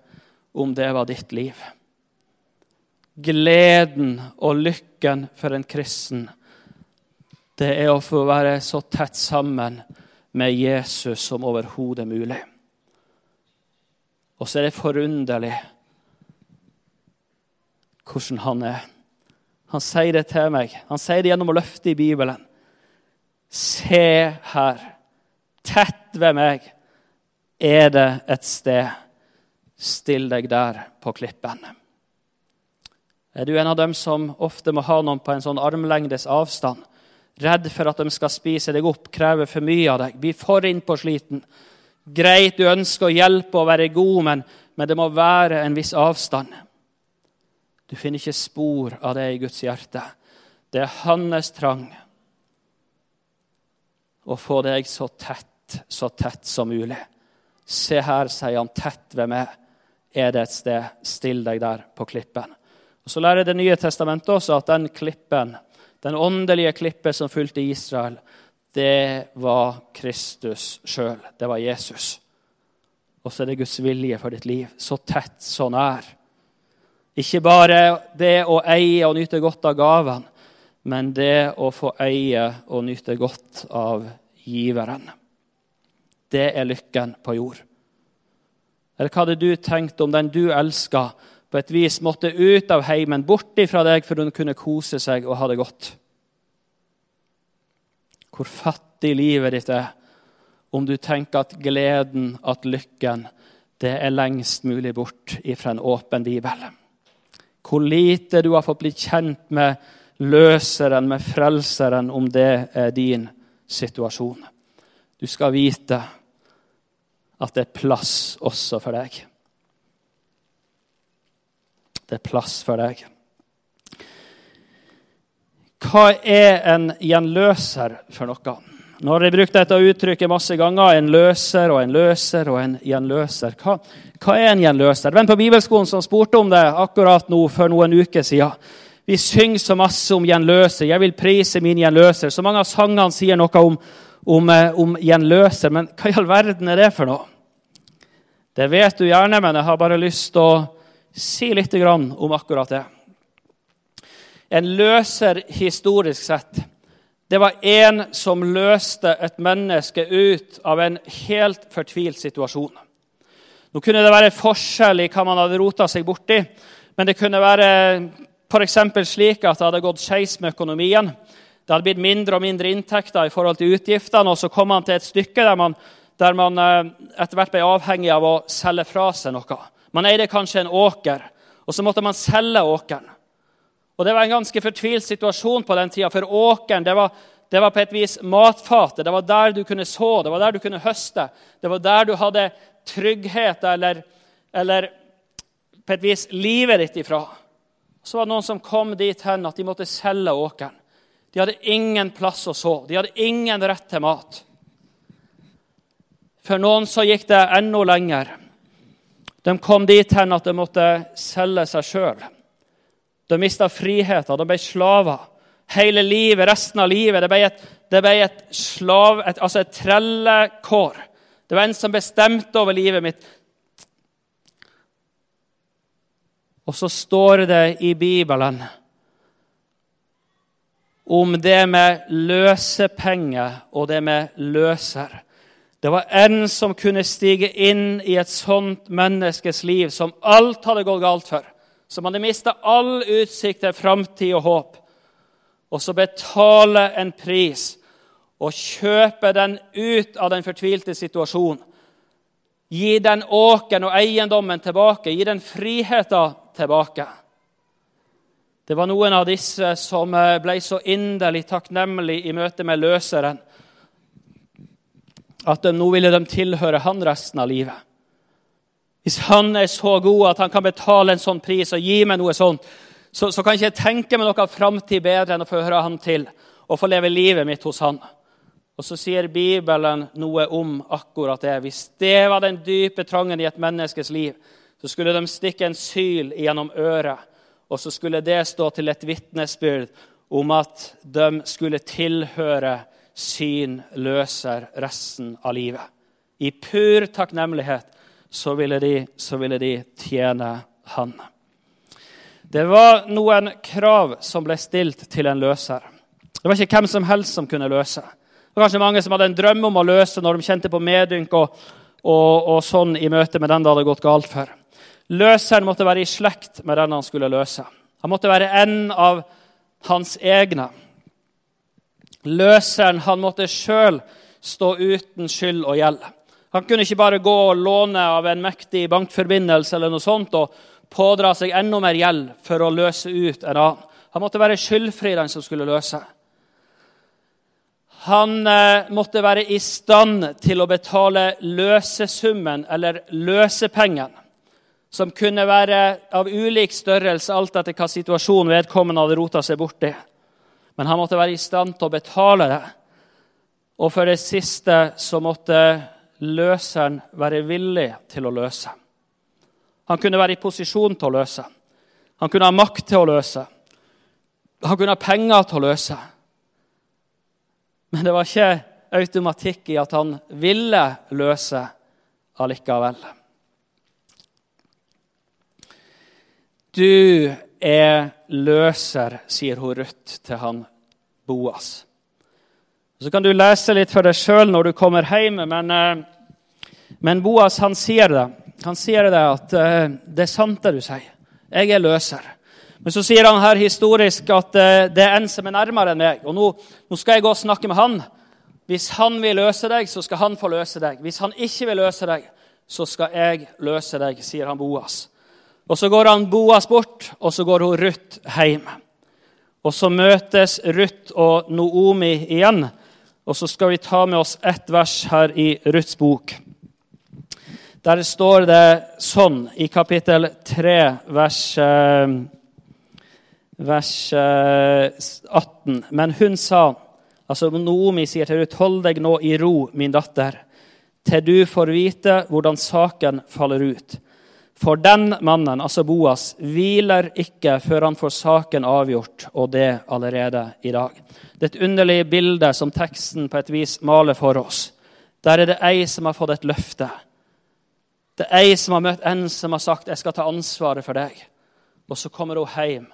S1: om det var ditt liv. Gleden og lykken for en kristen det er å få være så tett sammen med Jesus som overhodet mulig. Og så er det forunderlig hvordan han er. Han sier det til meg. Han sier det gjennom å løfte i Bibelen. Se her, tett ved meg er det et sted. Still deg der på klippen. Er du en av dem som ofte må ha noen på en sånn armlengdes avstand? Redd for at de skal spise deg opp, kreve for mye av deg, bli for innpåsliten. Greit, du ønsker å hjelpe og være god, men, men det må være en viss avstand. Du finner ikke spor av det i Guds hjerte. Det er hans trang å få deg så tett, så tett som mulig. Se her, sier han, tett ved meg er det et sted. Still deg der på klippen. Og Så lærer Det nye testamentet også at den klippen den åndelige klippet som fulgte Israel, det var Kristus sjøl. Det var Jesus. Og så er det Guds vilje for ditt liv. Så tett, så nær. Ikke bare det å eie og nyte godt av gaven, men det å få eie og nyte godt av giveren. Det er lykken på jord. Eller hva hadde du tenkt om den du elska, på et vis måtte ut av heimen, bort ifra deg, for hun kunne kose seg og ha det godt. Hvor fattig livet ditt er om du tenker at gleden, at lykken, det er lengst mulig bort ifra en åpen bibel. Hvor lite du har fått bli kjent med løseren, med frelseren, om det er din situasjon. Du skal vite at det er plass også for deg. Det er plass for deg. Hva er en gjenløser for noe? Nå har jeg brukt dette uttrykket masse ganger. En løser og en løser og en gjenløser. Hva, hva er en gjenløser? Venn på bibelskolen som spurte om det akkurat nå for noen uker siden. Vi synger så masse om gjenløser. Jeg vil prise min gjenløser. Så mange av sangene sier noe om, om, eh, om gjenløser. Men hva i all verden er det for noe? Det vet du gjerne, men jeg har bare lyst til å si litt om akkurat det. En løser historisk sett. Det var en som løste et menneske ut av en helt fortvilt situasjon. Nå kunne det være forskjell i hva man hadde rota seg borti, men det kunne være f.eks. slik at det hadde gått skeis med økonomien. Det hadde blitt mindre og mindre inntekter i forhold til utgiftene, og så kom man til et stykke der man, der man eh, etter hvert ble avhengig av å selge fra seg noe. Man eide kanskje en åker, og så måtte man selge åkeren. Og Det var en ganske fortvilt situasjon på den tida, for åkeren det var, det var på et vis matfatet. Det var der du kunne så, det var der du kunne høste. Det var der du hadde trygghet eller, eller på et vis livet ditt ifra. Så var det noen som kom dit hen at de måtte selge åkeren. De hadde ingen plass å så. De hadde ingen rett til mat. For noen så gikk det enda lenger. De kom dit hen at de måtte selge seg sjøl. De mista friheten, de ble slaver. Hele livet, resten av livet. Det ble et, det ble et, slav, et, altså et trellekår. Det var en som bestemte over livet mitt. Og så står det i Bibelen om det med løsepenger og det med løser. Det var en som kunne stige inn i et sånt menneskes liv som alt hadde gått galt for. Som hadde mista all utsikt til framtid og håp. Og så betale en pris og kjøpe den ut av den fortvilte situasjonen. Gi den åken og eiendommen tilbake. Gi den friheten tilbake. Det var noen av disse som ble så inderlig takknemlig i møte med løseren at de, nå ville de tilhøre han resten av livet. Hvis han er så god at han kan betale en sånn pris og gi meg noe sånt, så, så kan ikke jeg tenke meg noe framtid bedre enn å få høre han til og få leve livet mitt hos han. Og så sier Bibelen noe om akkurat det. Hvis det var den dype trangen i et menneskes liv, så skulle de stikke en syl gjennom øret, og så skulle det stå til et vitnesbyrd om at de skulle tilhøre sin løser resten av livet. I pur takknemlighet så ville de, så ville de tjene han. Det var noen krav som ble stilt til en løser. Det var ikke hvem som helst som kunne løse. Det var kanskje mange som hadde en drøm om å løse når de kjente på medynk og, og, og sånn i møte med den det hadde gått galt for. Løseren måtte være i slekt med den han skulle løse. Han måtte være en av hans egne. Løseren han måtte sjøl stå uten skyld og gjeld. Han kunne ikke bare gå og låne av en mektig bankforbindelse eller noe sånt og pådra seg enda mer gjeld for å løse ut en annen. Han måtte være skyldfri, den som skulle løse. Han eh, måtte være i stand til å betale løsesummen, eller løsepengen, som kunne være av ulik størrelse alt etter hva situasjonen vedkommende hadde rota seg borti men han måtte være i stand til å betale det. Og for det siste så måtte løseren være villig til å løse. Han kunne være i posisjon til å løse. Han kunne ha makt til å løse. Han kunne ha penger til å løse. Men det var ikke automatikk i at han ville løse allikevel. Du er løser, sier hun Ruth til han Boas. Så kan du lese litt for deg sjøl når du kommer hjem, men, eh, men, Boas han sier det. Han sier det at eh, det er sant det du sier. Jeg er løser. Men så sier han her historisk at eh, det er en som er nærmere enn meg. Og nå, nå skal jeg gå og snakke med han. Hvis han vil løse deg, så skal han få løse deg. Hvis han ikke vil løse deg, så skal jeg løse deg, sier han Boas. Og Så går han Boas bort, og så går hun Ruth hjem. Og Så møtes Ruth og Noomi igjen. Og så skal vi ta med oss ett vers her i Ruths bok. Der står det sånn i kapittel 3, vers, eh, vers 18. Eh, Men hun sa altså Noomi sier til Ruth, hold deg nå i ro, min datter, til du får vite hvordan saken faller ut. For den mannen, altså Boas, hviler ikke før han får saken avgjort, og det allerede i dag. Det er et underlig bilde som teksten på et vis maler for oss. Der er det ei som har fått et løfte. Det er ei som har møtt en som har sagt 'jeg skal ta ansvaret for deg'. Og så kommer hun hjem,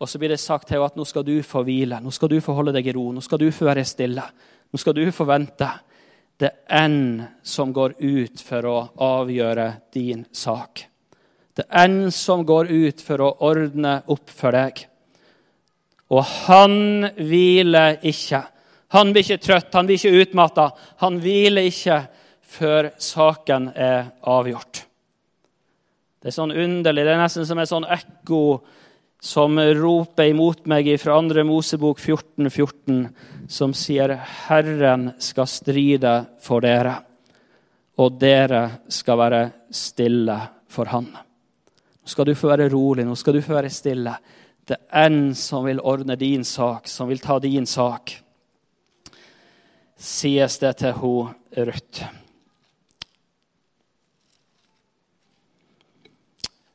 S1: og så blir det sagt til henne at 'nå skal du få hvile', 'nå skal du få holde deg i ro', 'nå skal du få være stille', 'nå skal du få vente'. Det er en som går ut for å avgjøre din sak. Det er en som går ut for å ordne opp for deg. Og han hviler ikke. Han blir ikke trøtt, han blir ikke utmatta. Han hviler ikke før saken er avgjort. Det er sånn underlig. Det er nesten som et sånn ekko som roper imot meg fra 2. Mosebok 14, 14, som sier 'Herren skal stride for dere', og dere skal være stille for Han. Nå skal du få være rolig, nå skal du få være stille. Det er en som vil ordne din sak, som vil ta din sak. Sies det til hun Ruth.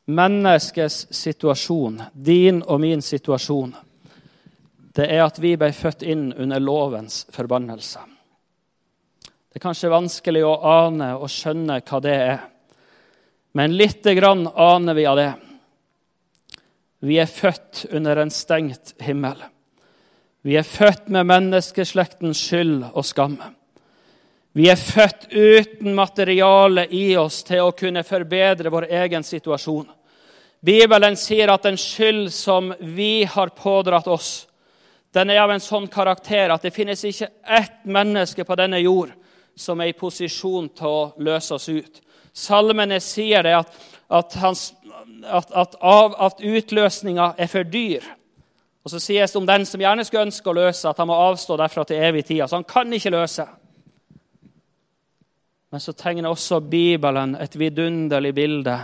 S1: Menneskets situasjon, din og min situasjon, det er at vi ble født inn under lovens forbannelse. Det er kanskje vanskelig å ane og skjønne hva det er. Men lite grann aner vi av det. Vi er født under en stengt himmel. Vi er født med menneskeslektens skyld og skam. Vi er født uten materiale i oss til å kunne forbedre vår egen situasjon. Bibelen sier at den skyld som vi har pådratt oss, den er av en sånn karakter at det finnes ikke ett menneske på denne jord som er i posisjon til å løse oss ut. Salmene sier det at, at, hans, at, at, av, at utløsninga er for dyr. Og så sies det om den som gjerne skulle ønske å løse, at han må avstå derfra til evig tid. Altså, han kan ikke løse. Men så tegner også Bibelen et vidunderlig bilde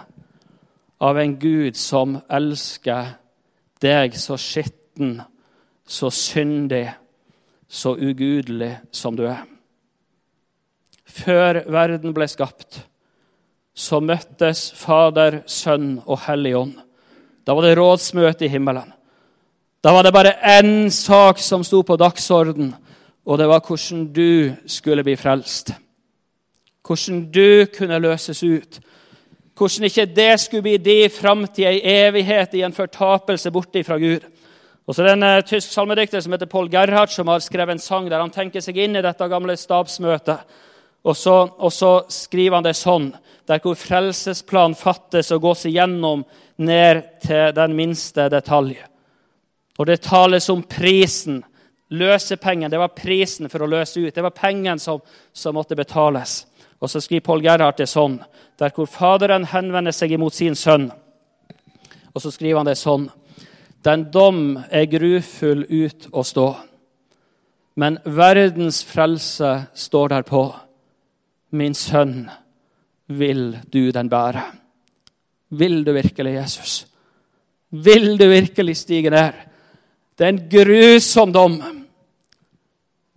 S1: av en Gud som elsker deg så skitten, så syndig, så ugudelig som du er. Før verden ble skapt, så møttes Fader, Sønn og Hellig Ånd. Da var det rådsmøte i himmelen. Da var det bare én sak som sto på dagsorden, og det var hvordan du skulle bli frelst. Hvordan du kunne løses ut. Hvordan ikke det skulle bli din framtid, ei evighet i en fortapelse borte fra Gud. Og så er det en uh, tysk salmedikter som heter Paul Gerhard, som har skrevet en sang der han tenker seg inn i dette gamle stabsmøtet. Og så, og så skriver han det sånn, der hvor frelsesplan fattes og gås igjennom ned til den minste detalj. Og det tales om prisen. Løsepengen. Det var prisen for å løse ut. Det var pengen som, som måtte betales. Og så skriver Paul Gerhard det sånn, der hvor Faderen henvender seg imot sin sønn. Og så skriver han det sånn. Den dom er grufull ut å stå, men verdens frelse står derpå. Min sønn, vil du den bære? Vil du virkelig, Jesus? Vil du virkelig stige ned? Det er en grusom dom.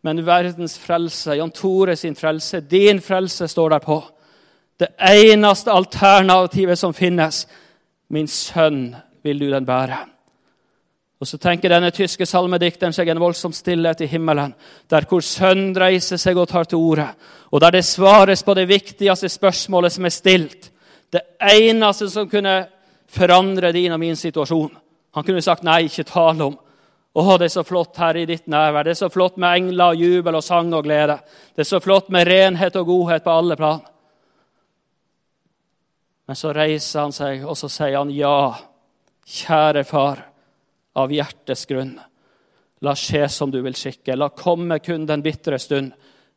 S1: Men verdens frelse, Jan Tore sin frelse, din frelse, står der på. Det eneste alternativet som finnes. Min sønn, vil du den bære? Og Så tenker denne tyske salmedikteren seg en voldsom stillhet i himmelen, der hvor sønnen reiser seg og tar til orde, og der det svares på det viktigste spørsmålet som er stilt. Det eneste som kunne forandre din og min situasjon. Han kunne sagt nei, ikke tale om. Å, det er så flott her i ditt nærvær. Det er så flott med engler, jubel og sang og glede. Det er så flott med renhet og godhet på alle plan. Men så reiser han seg, og så sier han ja, kjære far, av hjertets grunn. La skje som du vil skikke. La komme kun den bitre stund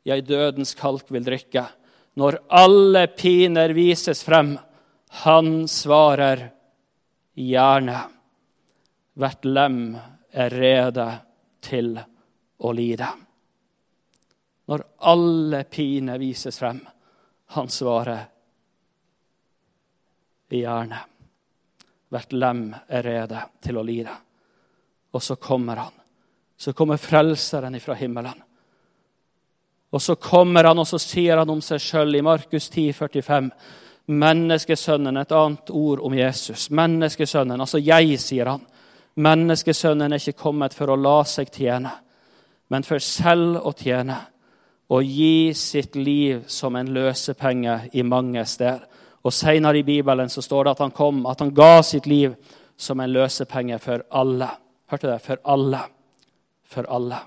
S1: jeg dødens kalk vil drikke. Når alle piner vises frem, han svarer gjerne. Hvert lem er rede til å lide. Når alle piner vises frem, han svarer gjerne. Hvert lem er rede til å lide. Og så kommer han. Så kommer Frelseren ifra himmelen. Og så kommer han, og så sier han om seg sjøl i Markus 10, 45. Menneskesønnen, et annet ord om Jesus. Menneskesønnen, altså jeg, sier han. Menneskesønnen er ikke kommet for å la seg tjene, men for selv å tjene og gi sitt liv som en løsepenge i mange steder. Og Senere i Bibelen så står det at han kom, at han ga sitt liv som en løsepenge for alle. Hørte det? For alle. For alle.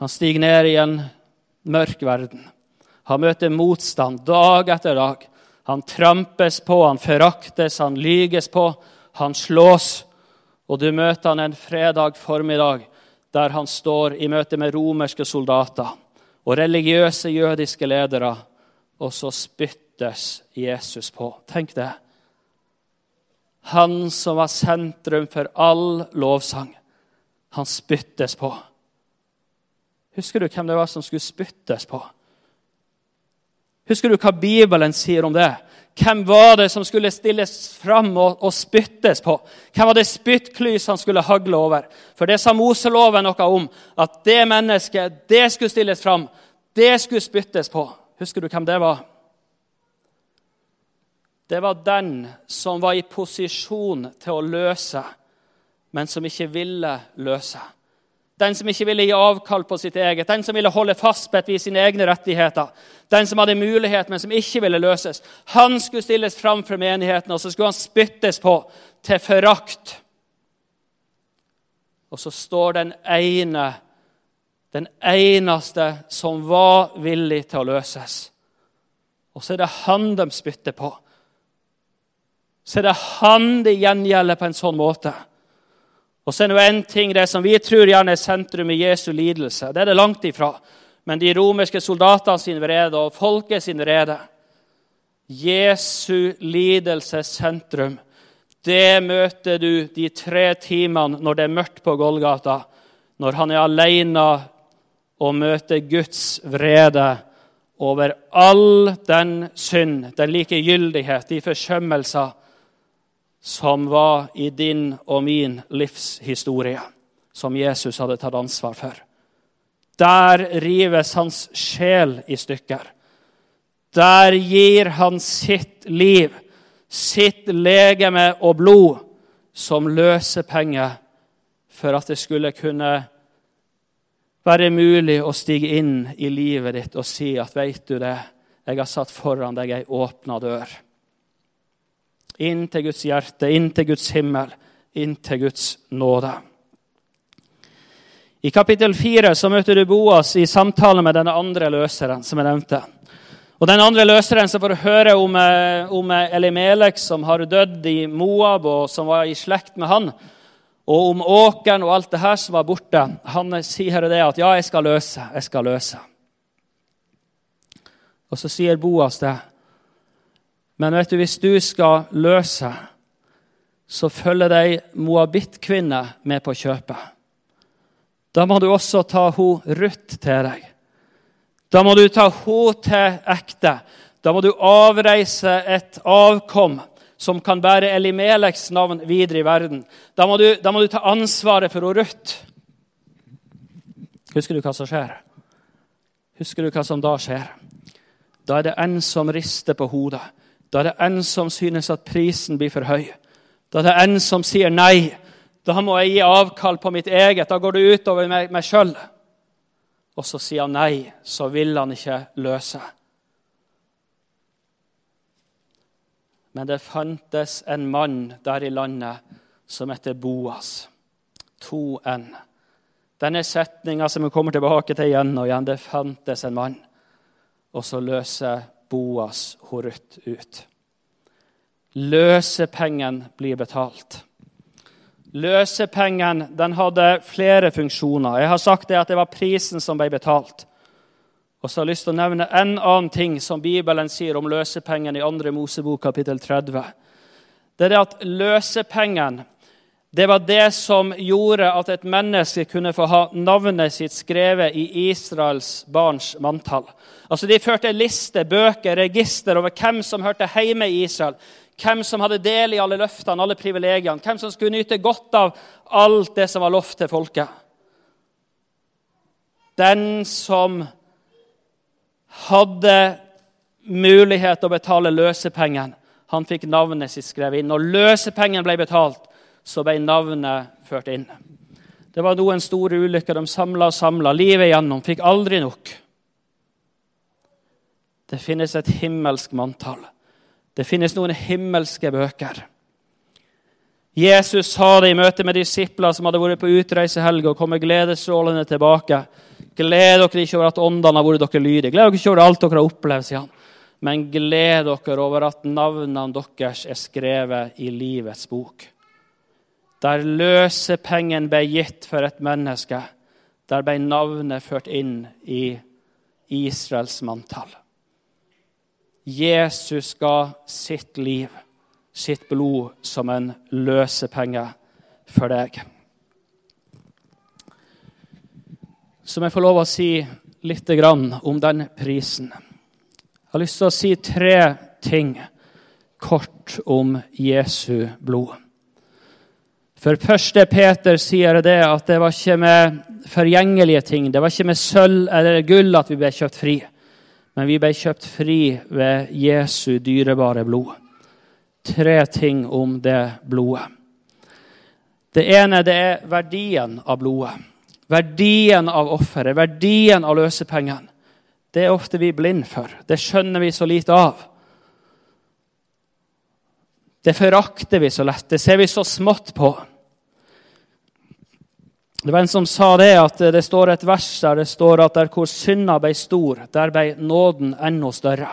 S1: Han stiger ned i en mørk verden. Han møter motstand dag etter dag. Han trampes på, han foraktes, han lyges på, han slås. Og du møter han en fredag formiddag der han står i møte med romerske soldater og religiøse jødiske ledere, og så spyttes Jesus på. Tenk det. Han som var sentrum for all lovsang, han spyttes på. Husker du hvem det var som skulle spyttes på? Husker du hva Bibelen sier om det? Hvem var det som skulle stilles fram og, og spyttes på? Hvem var det spyttklys han skulle hagle over? For det sa Moseloven noe om. At det mennesket, det skulle stilles fram. Det skulle spyttes på. Husker du hvem det var? Det var den som var i posisjon til å løse, men som ikke ville løse. Den som ikke ville gi avkall på sitt eget, den som ville holde fast på vis sine egne rettigheter. Den som hadde mulighet, men som ikke ville løses. Han skulle stilles fram for menigheten, og så skulle han spyttes på til forakt. Og så står den ene, den eneste som var villig til å løses. Og så er det han de spytter på. Så er det han det gjengjelder på en sånn måte. Og så er det en ting det som vi tror gjerne er sentrum i Jesu lidelse. Det er det langt ifra. Men de romerske soldatene sin vrede og folket sin vrede Jesu lidelses sentrum. Det møter du de tre timene når det er mørkt på Golgata. Når han er alene og møter Guds vrede over all den synd, den likegyldighet, de forsømmelser som var i din og min livshistorie, som Jesus hadde tatt ansvar for. Der rives hans sjel i stykker. Der gir han sitt liv, sitt legeme og blod, som løsepenger for at det skulle kunne være mulig å stige inn i livet ditt og si at veit du det, jeg har satt foran deg ei åpna dør. Inn til Guds hjerte, inn til Guds himmel, inn til Guds nåde. I kapittel 4 så møter du Boas i samtale med denne andre løseren som jeg nevnte. Og Den andre løseren som får høre om, eh, om Elimelek, som har dødd i Moab, og som var i slekt med han, og om åkeren og alt det her som var borte. Han sier det at 'ja, jeg skal løse', jeg skal løse. Og så sier Boas det. Men vet du, hvis du skal løse, så følger de moabittkvinne med på kjøpet. Da må du også ta hun Ruth til deg. Da må du ta hun til ekte. Da må du avreise et avkom som kan bære Elimeleks navn videre i verden. Da må du, da må du ta ansvaret for Ruth. Husker du hva som skjer? Husker du hva som da skjer? Da er det en som rister på hodet. Da er det en som synes at prisen blir for høy. Da er det en som sier nei. Da må jeg gi avkall på mitt eget. Da går det utover meg, meg sjøl. Og så sier han nei, så vil han ikke løse. Men det fantes en mann der i landet som heter Boas. To n. Denne setninga som vi kommer tilbake til igjen og igjen. Det fantes en mann. Og så løser Boas Horut ut. Løsepengen blir betalt. Løsepengen den hadde flere funksjoner. Jeg har sagt det at det var prisen som ble betalt. Og så har jeg lyst til å nevne en annen ting som Bibelen sier om løsepengen i 2. Mosebok kapittel 30. Det er det at løsepengen det var det som gjorde at et menneske kunne få ha navnet sitt skrevet i Israels barns manntall. Altså De førte liste, bøker, register over hvem som hørte hjemme i Israel. Hvem som hadde del i alle løftene, alle privilegiene. Hvem som skulle nyte godt av alt det som var lovt til folket. Den som hadde mulighet til å betale løsepengen. Han fikk navnet sitt skrevet inn. Og løsepengen ble betalt, så ble navnet ført inn. Det var noen store ulykker. De samla og samla livet igjennom. Fikk aldri nok. Det finnes et himmelsk manntall. Det finnes noen himmelske bøker. Jesus sa det i møte med disipler som hadde vært på utreisehelg og kommet gledesstrålende tilbake. Gled dere ikke over at åndene har vært dere lydige. Gled dere ikke over alt dere har opplevd, sier han. Men gled dere over at navnene deres er skrevet i livets bok. Der løsepengen ble gitt for et menneske, der ble navnet ført inn i Israels manntall. Jesus ga sitt liv sitt blod som en løsepenge for deg. Så må jeg få lov å si litt om den prisen. Jeg har lyst til å si tre ting kort om Jesu blod. For første Peter sier det at det var ikke med forgjengelige ting, det var ikke med sølv eller gull at vi ble kjøpt fri, men vi ble kjøpt fri ved Jesu dyrebare blod tre ting om det blodet. Det ene det er verdien av blodet. Verdien av offeret, verdien av løsepengene. Det er ofte vi blind for. Det skjønner vi så lite av. Det forakter vi så lett. Det ser vi så smått på. Det var En som sa det at det står et vers der det står at der hvor synda ble stor, der ble nåden enda større.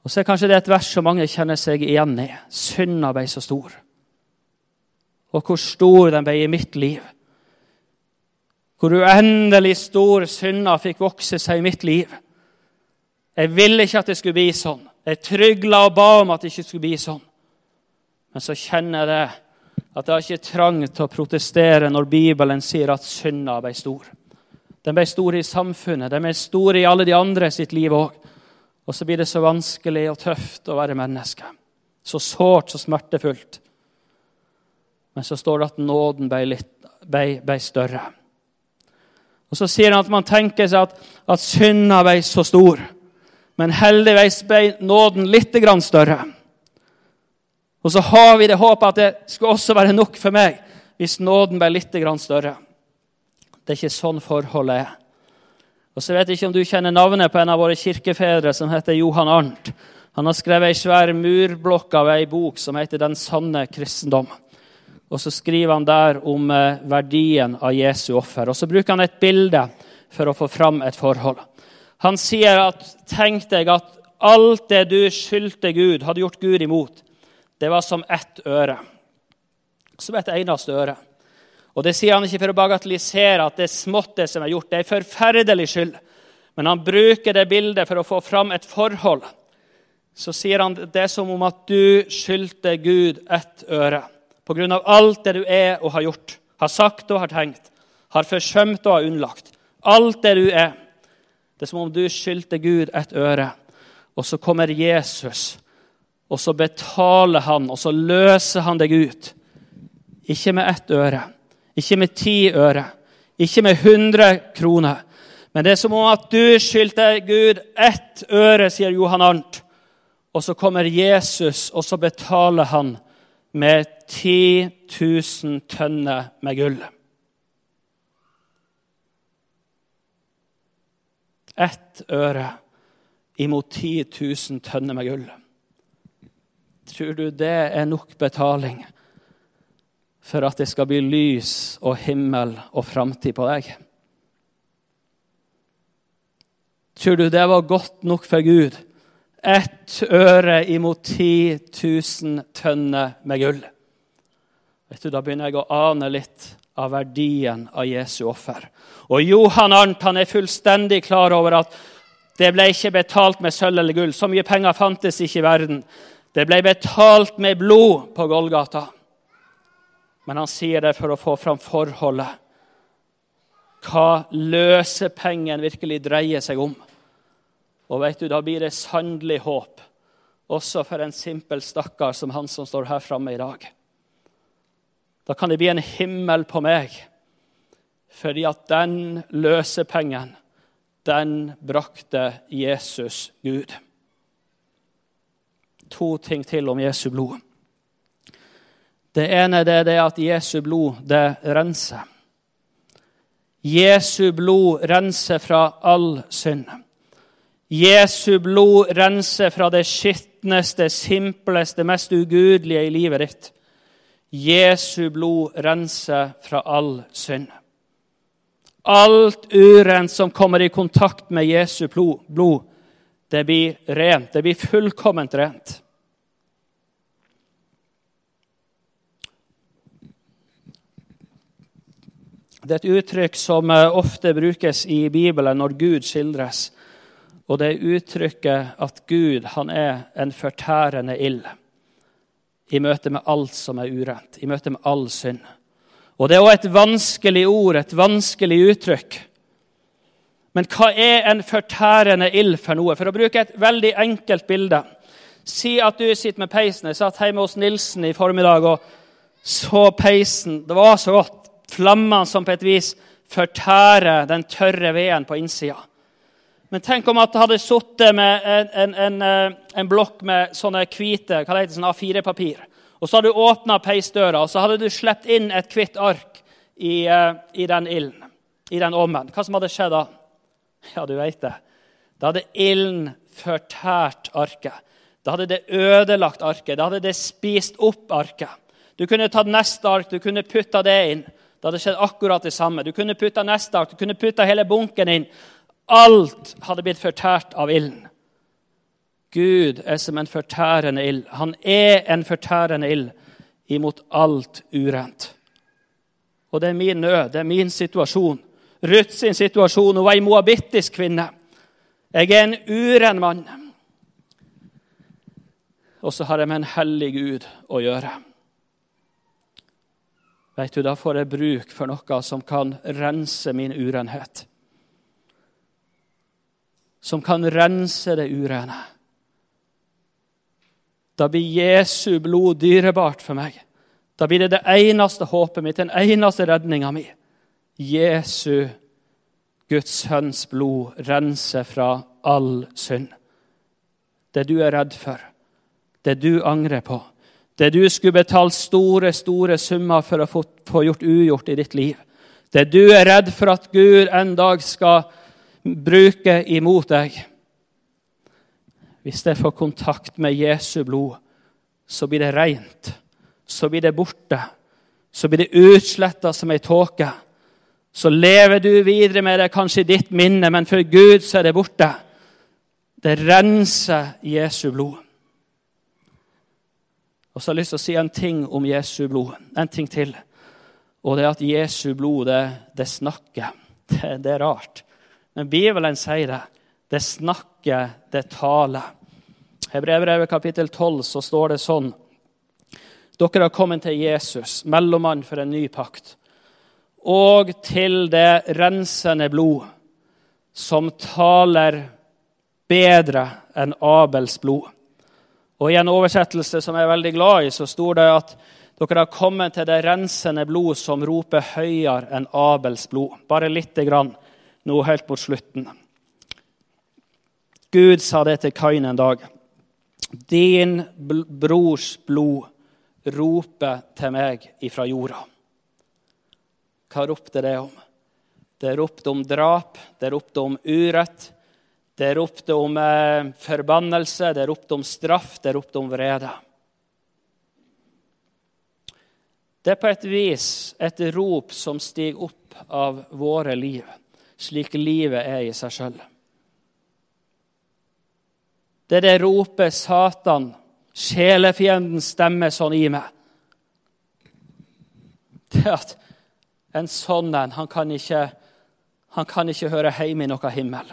S1: Og så er kanskje det et vers som mange kjenner seg igjen i. Synda ble så stor. Og hvor stor den ble i mitt liv. Hvor uendelig stor synda fikk vokse seg i mitt liv. Jeg ville ikke at det skulle bli sånn. Jeg trygla og ba om at det ikke skulle bli sånn. Men så kjenner jeg det, at jeg har ikke trang til å protestere når Bibelen sier at synda ble stor. Den ble stor i samfunnet, den ble stor i alle de andre sitt liv òg. Og så blir det så vanskelig og tøft å være menneske. Så sårt, så smertefullt. Men så står det at nåden ble, litt, ble, ble større. Og Så sier han at man tenker seg at, at synda ble så stor. Men heldigvis ble nåden litt større. Og så har vi det håpet at det skal også være nok for meg hvis nåden ble litt større. Det er ikke sånn forholdet er. Og så vet jeg ikke om du kjenner navnet på en av våre kirkefedre som heter Johan Arnt. Han har skrevet ei svær murblokk av ei bok som heter 'Den sanne kristendom'. Og så skriver han der om eh, verdien av Jesu offer. Og så bruker han et bilde for å få fram et forhold. Han sier at tenk deg at alt det du skyldte Gud, hadde gjort Gud imot, det var som ett øre. Som et eneste øre. Og Det sier han ikke for å bagatellisere at det er smått, det som er gjort. Det er forferdelig skyld. Men han bruker det bildet for å få fram et forhold. Så sier han det som om at du skyldte Gud ett øre. På grunn av alt det du er og har gjort, har sagt og har tenkt, har forsømt og har unnlagt. Alt det du er. Det er som om du skyldte Gud et øre. Og så kommer Jesus, og så betaler han, og så løser han deg ut. Ikke med ett øre ikke med ti øre, ikke med 100 kroner. Men det er som om at du skyldte Gud ett øre, sier Johan Arnt. Og så kommer Jesus, og så betaler han med 10 000 tønner med gull. Ett øre imot 10 000 tønner med gull. Tror du det er nok betaling for at det skal bli lys og himmel og framtid på deg? Tror du det var godt nok for Gud? Ett øre imot 10 000 tønner med gull. Vet du, Da begynner jeg å ane litt av verdien av Jesu offer. Og Johan Arnt han er fullstendig klar over at det ble ikke betalt med sølv eller gull. Så mye penger fantes ikke i verden. Det ble betalt med blod på Golgata. Men han sier det for å få fram forholdet. Hva løsepengen virkelig dreier seg om. Og vet du, Da blir det sannelig håp, også for en simpel stakkar som han som står her framme i dag. Da kan det bli en himmel på meg, fordi at den løsepengen, den brakte Jesus Gud. To ting til om Jesu blod. Det ene det er det at Jesu blod det renser. Jesu blod renser fra all synd. Jesu blod renser fra det skitneste, simpleste, mest ugudelige i livet ditt. Jesu blod renser fra all synd. Alt urent som kommer i kontakt med Jesu blod, det blir rent. Det blir fullkomment rent. Det er et uttrykk som eh, ofte brukes i Bibelen når Gud skildres. Og det er uttrykket at Gud han er en fortærende ild i møte med alt som er urent, i møte med all synd. Og Det er også et vanskelig ord, et vanskelig uttrykk. Men hva er en fortærende ild for noe? For å bruke et veldig enkelt bilde. Si at du sitter med peisen. Jeg satt hjemme hos Nilsen i formiddag og så peisen. Det var så godt flammene som på et vis fortærer den tørre veden på innsida. Men tenk om at det hadde sittet med en, en, en, eh, en, blokk med sånne hvite hva det heter, sånn A4-papir. Og så hadde du åpna peisdøra, og så hadde du sluppet inn et hvitt ark i, eh, i den ilden. I den ovnen. Hva som hadde skjedd da? Ja, du veit det. Da hadde ilden fortært arket. Da hadde det ødelagt arket. Da hadde det spist opp arket. Du kunne tatt neste ark, du kunne putta det inn. Det hadde skjedd akkurat det samme. Du kunne putta neste ark, du kunne putta hele bunken inn. Alt hadde blitt fortært av ilden. Gud er som en fortærende ild. Han er en fortærende ild imot alt urent. Og det er min nød, det er min situasjon. Ruth sin situasjon. Hun var ei moabittisk kvinne. Jeg er en uren mann. Og så har jeg med en hellig Gud å gjøre. Vet du, Da får jeg bruk for noe som kan rense min urenhet. Som kan rense det urene. Da blir Jesu blod dyrebart for meg. Da blir det det eneste håpet mitt, den eneste redninga mi. Jesu, Guds sønns blod, renser fra all synd. Det du er redd for, det du angrer på, det du skulle betalt store, store summer for å få, gjort ugjort i ditt liv, det du er redd for at Gud en dag skal bruke imot deg Hvis jeg får kontakt med Jesu blod, så blir det rent. Så blir det borte. Så blir det utsletta som ei tåke. Så lever du videre med det kanskje i ditt minne, men for Gud så er det borte. Det renser Jesu blod. Og så har jeg lyst til å si en ting om Jesu blod. En ting til. Og det er at Jesu blod, det, det snakker. Det, det, er rart. Men Bibelen sier det. Det snakker, det taler. I brevbrevet kapittel 12 så står det sånn Dere har kommet til Jesus, mellommann for en ny pakt, og til det rensende blod, som taler bedre enn Abels blod. Og I en oversettelse som jeg er veldig glad i, så står det at dere har kommet til det rensende blod som roper høyere enn Abels blod. Bare lite grann nå helt mot slutten. Gud sa det til Kain en dag. Din brors blod roper til meg ifra jorda. Hva ropte det om? Det ropte om drap, det ropte om urett. Det ropte om eh, forbannelse, det ropte om straff, det ropte om vrede. Det er på et vis et rop som stiger opp av våre liv, slik livet er i seg sjøl. Det er det ropet Satan, sjelefienden, stemmer sånn i meg. Det at en sånn en, han kan ikke, han kan ikke høre hjemme i noe himmel.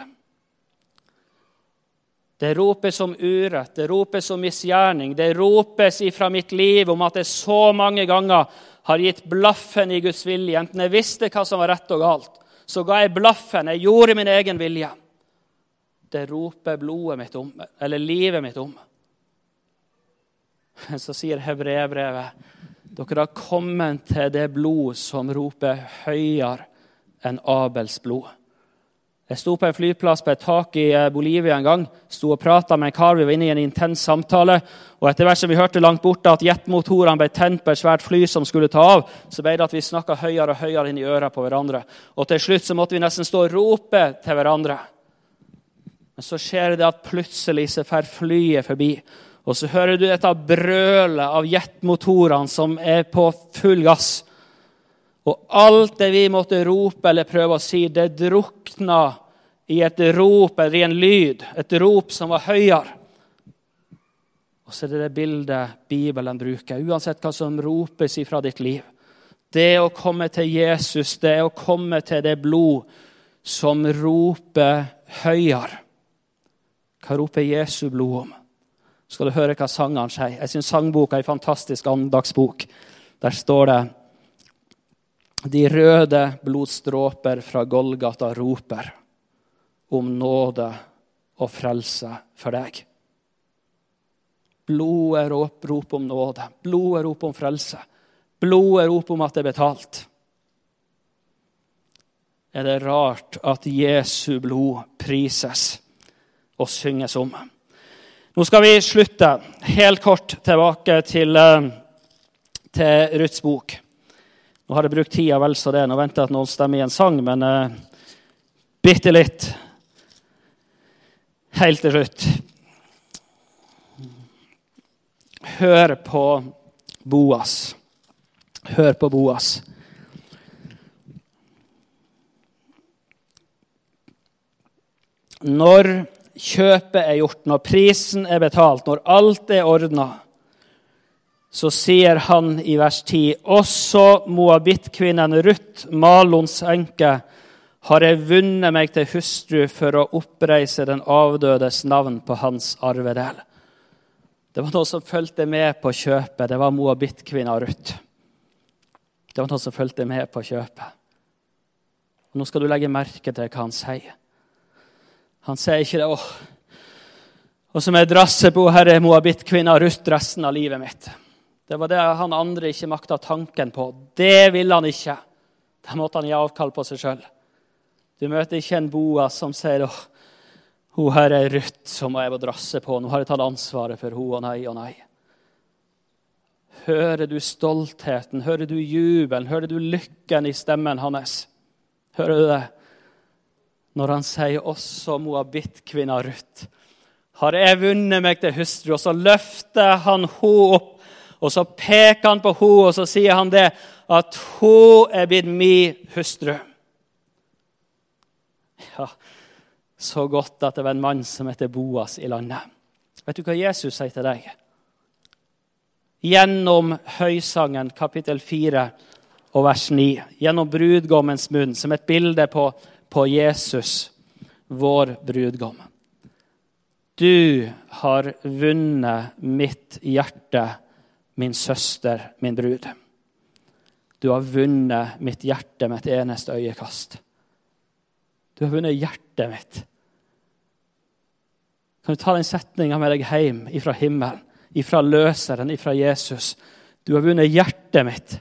S1: Det ropes om urett, det ropes om misgjerning. Det ropes ifra mitt liv om at jeg så mange ganger har gitt blaffen i Guds vilje. Enten jeg visste hva som var rett og galt, så ga jeg blaffen. Jeg gjorde min egen vilje. Det roper blodet mitt om, eller livet mitt om. Så sier hebreerbrevet dere har kommet til det blod som roper høyere enn Abels blod. Jeg sto på en flyplass på et tak i eh, Bolivia en gang. Sto og prata med en kar. Vi var inne i en intens samtale. Og etter hvert som vi hørte langt borte at jetmotorene ble tent på et svært fly som skulle ta av, så ble det at vi snakka høyere og høyere inn i øra på hverandre. Og til slutt så måtte vi nesten stå og rope til hverandre. Men så skjer det at plutselig så fer flyet forbi. Og så hører du dette brølet av jetmotorene som er på full gass. Og alt det vi måtte rope eller prøve å si, det drukna i et rop eller i en lyd. Et rop som var høyere. Og så er det det bildet Bibelen bruker, uansett hva som ropes ifra ditt liv. Det å komme til Jesus, det å komme til det blod som roper høyere. Hva roper Jesu blod om? skal du høre hva sangene sier. Jeg syns sangboka er en fantastisk andagsbok. Der står det de røde blodstråper fra Golgata roper om nåde og frelse for deg. Blodet rop, rop om nåde, blodet rop om frelse. Blodet rop om at det er betalt. Er det rart at Jesu blod prises og synges om? Nå skal vi slutte helt kort tilbake til, eh, til Ruths bok. Nå har jeg brukt tida vel så det. Nå venter jeg at noen stemmer i en sang, men uh, bitte litt helt til slutt. Hør på Boas. Hør på Boas. Når kjøpet er gjort, når prisen er betalt, når alt er ordna, så sier han i vers 10.: Også moabittkvinnen Ruth, Malons enke, har jeg vunnet meg til hustru for å oppreise den avdødes navn på hans arvedel. Det var noe som fulgte med på kjøpet. Det var moabittkvinna Ruth. Det var noe som fulgte med på kjøpet. Og nå skal du legge merke til hva han sier. Han sier ikke det. åh, og som jeg drasser på herre moabittkvinna Ruth resten av livet mitt. Det var det han andre ikke makta tanken på. Det ville han ikke. Da måtte han gi avkall på seg sjøl. Du møter ikke en Boas som sier åh, hun her er Ruth som jeg må drasse på. Nå har jeg tatt ansvaret for hun og nei og nei. Hører du stoltheten, hører du jubelen, hører du lykken i stemmen hans? Hører du det? Når han sier også moabittkvinna Ruth har jeg vunnet meg til hustru. Og så løfter han henne opp, og så peker han på henne, og så sier han det at hun er blitt min hustru. Ja, så godt at det var en mann som heter Boas i landet. Vet du hva Jesus sier til deg? Gjennom Høysangen kapittel 4 og vers 9, gjennom brudgommens munn, som et bilde på, på Jesus, vår brudgom. Du har vunnet mitt hjerte, min søster, min brud. Du har vunnet mitt hjerte med et eneste øyekast. Du har vunnet hjertet mitt. Kan du ta den setninga med deg hjem ifra himmelen, ifra løseren, ifra Jesus? Du har vunnet hjertet mitt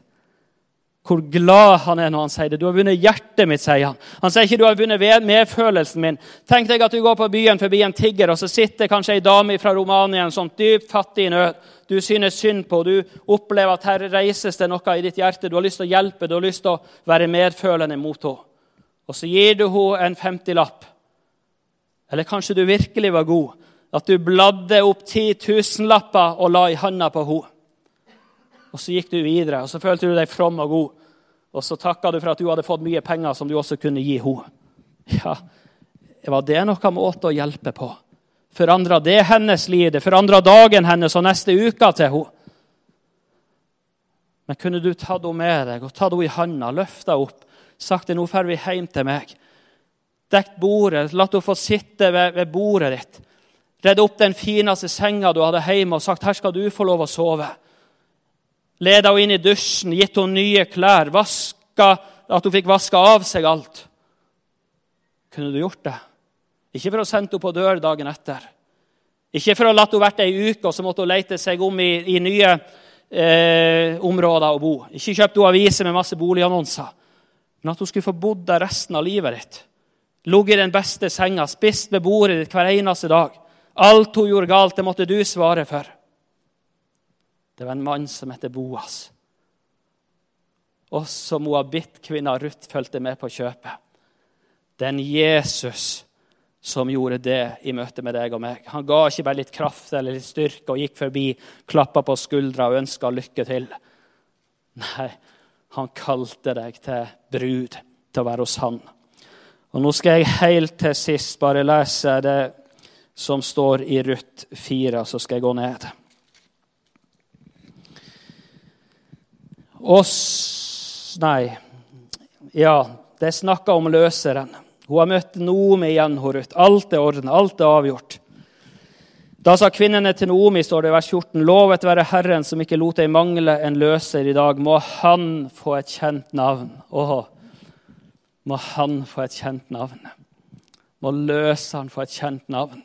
S1: hvor glad han er når han sier det. 'Du har vunnet hjertet mitt', sier han. Han sier ikke 'du har vunnet medfølelsen min'. Tenk deg at du går på byen forbi en tigger, og så sitter kanskje ei dame fra Romania en sånn dypt fattig i nød. Du synes synd på, du opplever at her reises det noe i ditt hjerte. Du har lyst til å hjelpe, du har lyst til å være medfølende mot henne. Og så gir du henne en 50-lapp. Eller kanskje du virkelig var god, at du bladde opp 10 000-lapper og la i handa på henne. Og så gikk du videre, og så følte du deg from og god. Og så takka du for at du hadde fått mye penger som du også kunne gi henne. Ja, var det noen måte å hjelpe på? Forandra det hennes liv? Det forandra dagen hennes og neste uke til henne? Men kunne du tatt henne med deg og tatt henne i handa, løfta opp, sagt nå drar vi hjem til meg? Dekt bordet, latt henne få sitte ved, ved bordet ditt. Redd opp den fineste senga du hadde hjemme, og sagt her skal du få lov å sove leda henne inn i dusjen, gitt henne nye klær, vaska, at hun fikk vaska av seg alt. Kunne du gjort det? Ikke for å sende henne på dør dagen etter. Ikke for å la henne vært ei uke, og så måtte hun lete seg om i, i nye eh, områder å bo. Ikke kjøpte hun aviser med masse boligannonser. Men at hun skulle få bodd der resten av livet ditt. Ligget i den beste senga, spist ved bordet ditt hver eneste dag. Alt hun gjorde galt, det måtte du svare for. Det var en mann som heter Boas. Også moabittkvinna Ruth fulgte med på kjøpet. Den Jesus som gjorde det i møte med deg og meg. Han ga ikke bare litt kraft eller litt styrke og gikk forbi, klappa på skuldra og ønska lykke til. Nei, han kalte deg til brud, til å være hos han. Og Nå skal jeg helt til sist bare lese det som står i Ruth 4, så skal jeg gå ned. Og Nei. Ja, det er snakka om løseren. Hun har møtt Noomi igjen, Ruth. Alt er ordna, alt er avgjort. Da sa kvinnene til Noomi, står det i vers 14, lovet være Herren som ikke lot deg mangle en løser i dag. Må han få et kjent navn. Åh, må han få et kjent navn. Må løseren få et kjent navn.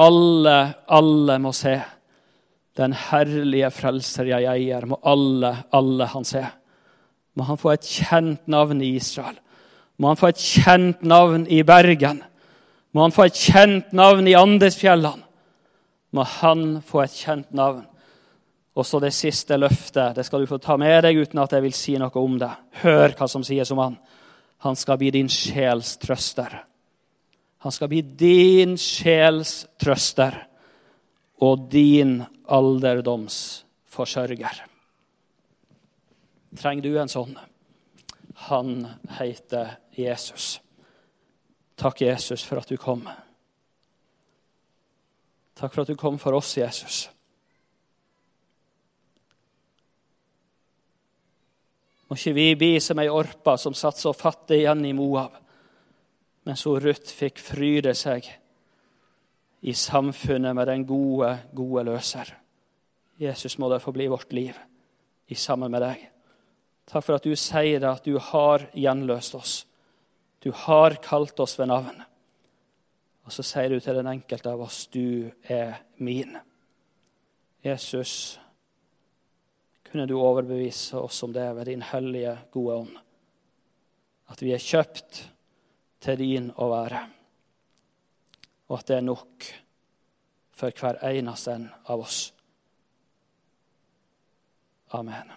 S1: Alle, alle må se. Den herlige frelser jeg eier, må alle, alle han se. Må han få et kjent navn i Israel. Må han få et kjent navn i Bergen. Må han få et kjent navn i Andesfjellene. Må han få et kjent navn. Og så det siste løftet. Det skal du få ta med deg uten at jeg vil si noe om det. Hør hva som sies om han. Han skal bli din sjels trøster. Han skal bli din sjels trøster og din alderdomsforsørger. Trenger du en sånn? Han heter Jesus. Takk, Jesus, for at du kom. Takk for at du kom for oss, Jesus. Må ikke vi bli som ei orpa som satt så fattig igjen i Moab, mens hun Ruth fikk fryde seg i samfunnet med den gode, gode løser. Jesus, må det få bli vårt liv i sammen med deg. Takk for at du sier at du har gjenløst oss. Du har kalt oss ved navn. Og så sier du til den enkelte av oss, 'Du er min'. Jesus, kunne du overbevise oss om det ved din hellige, gode ånd? At vi er kjøpt til din å være, og at det er nok for hver eneste en av oss. Amen.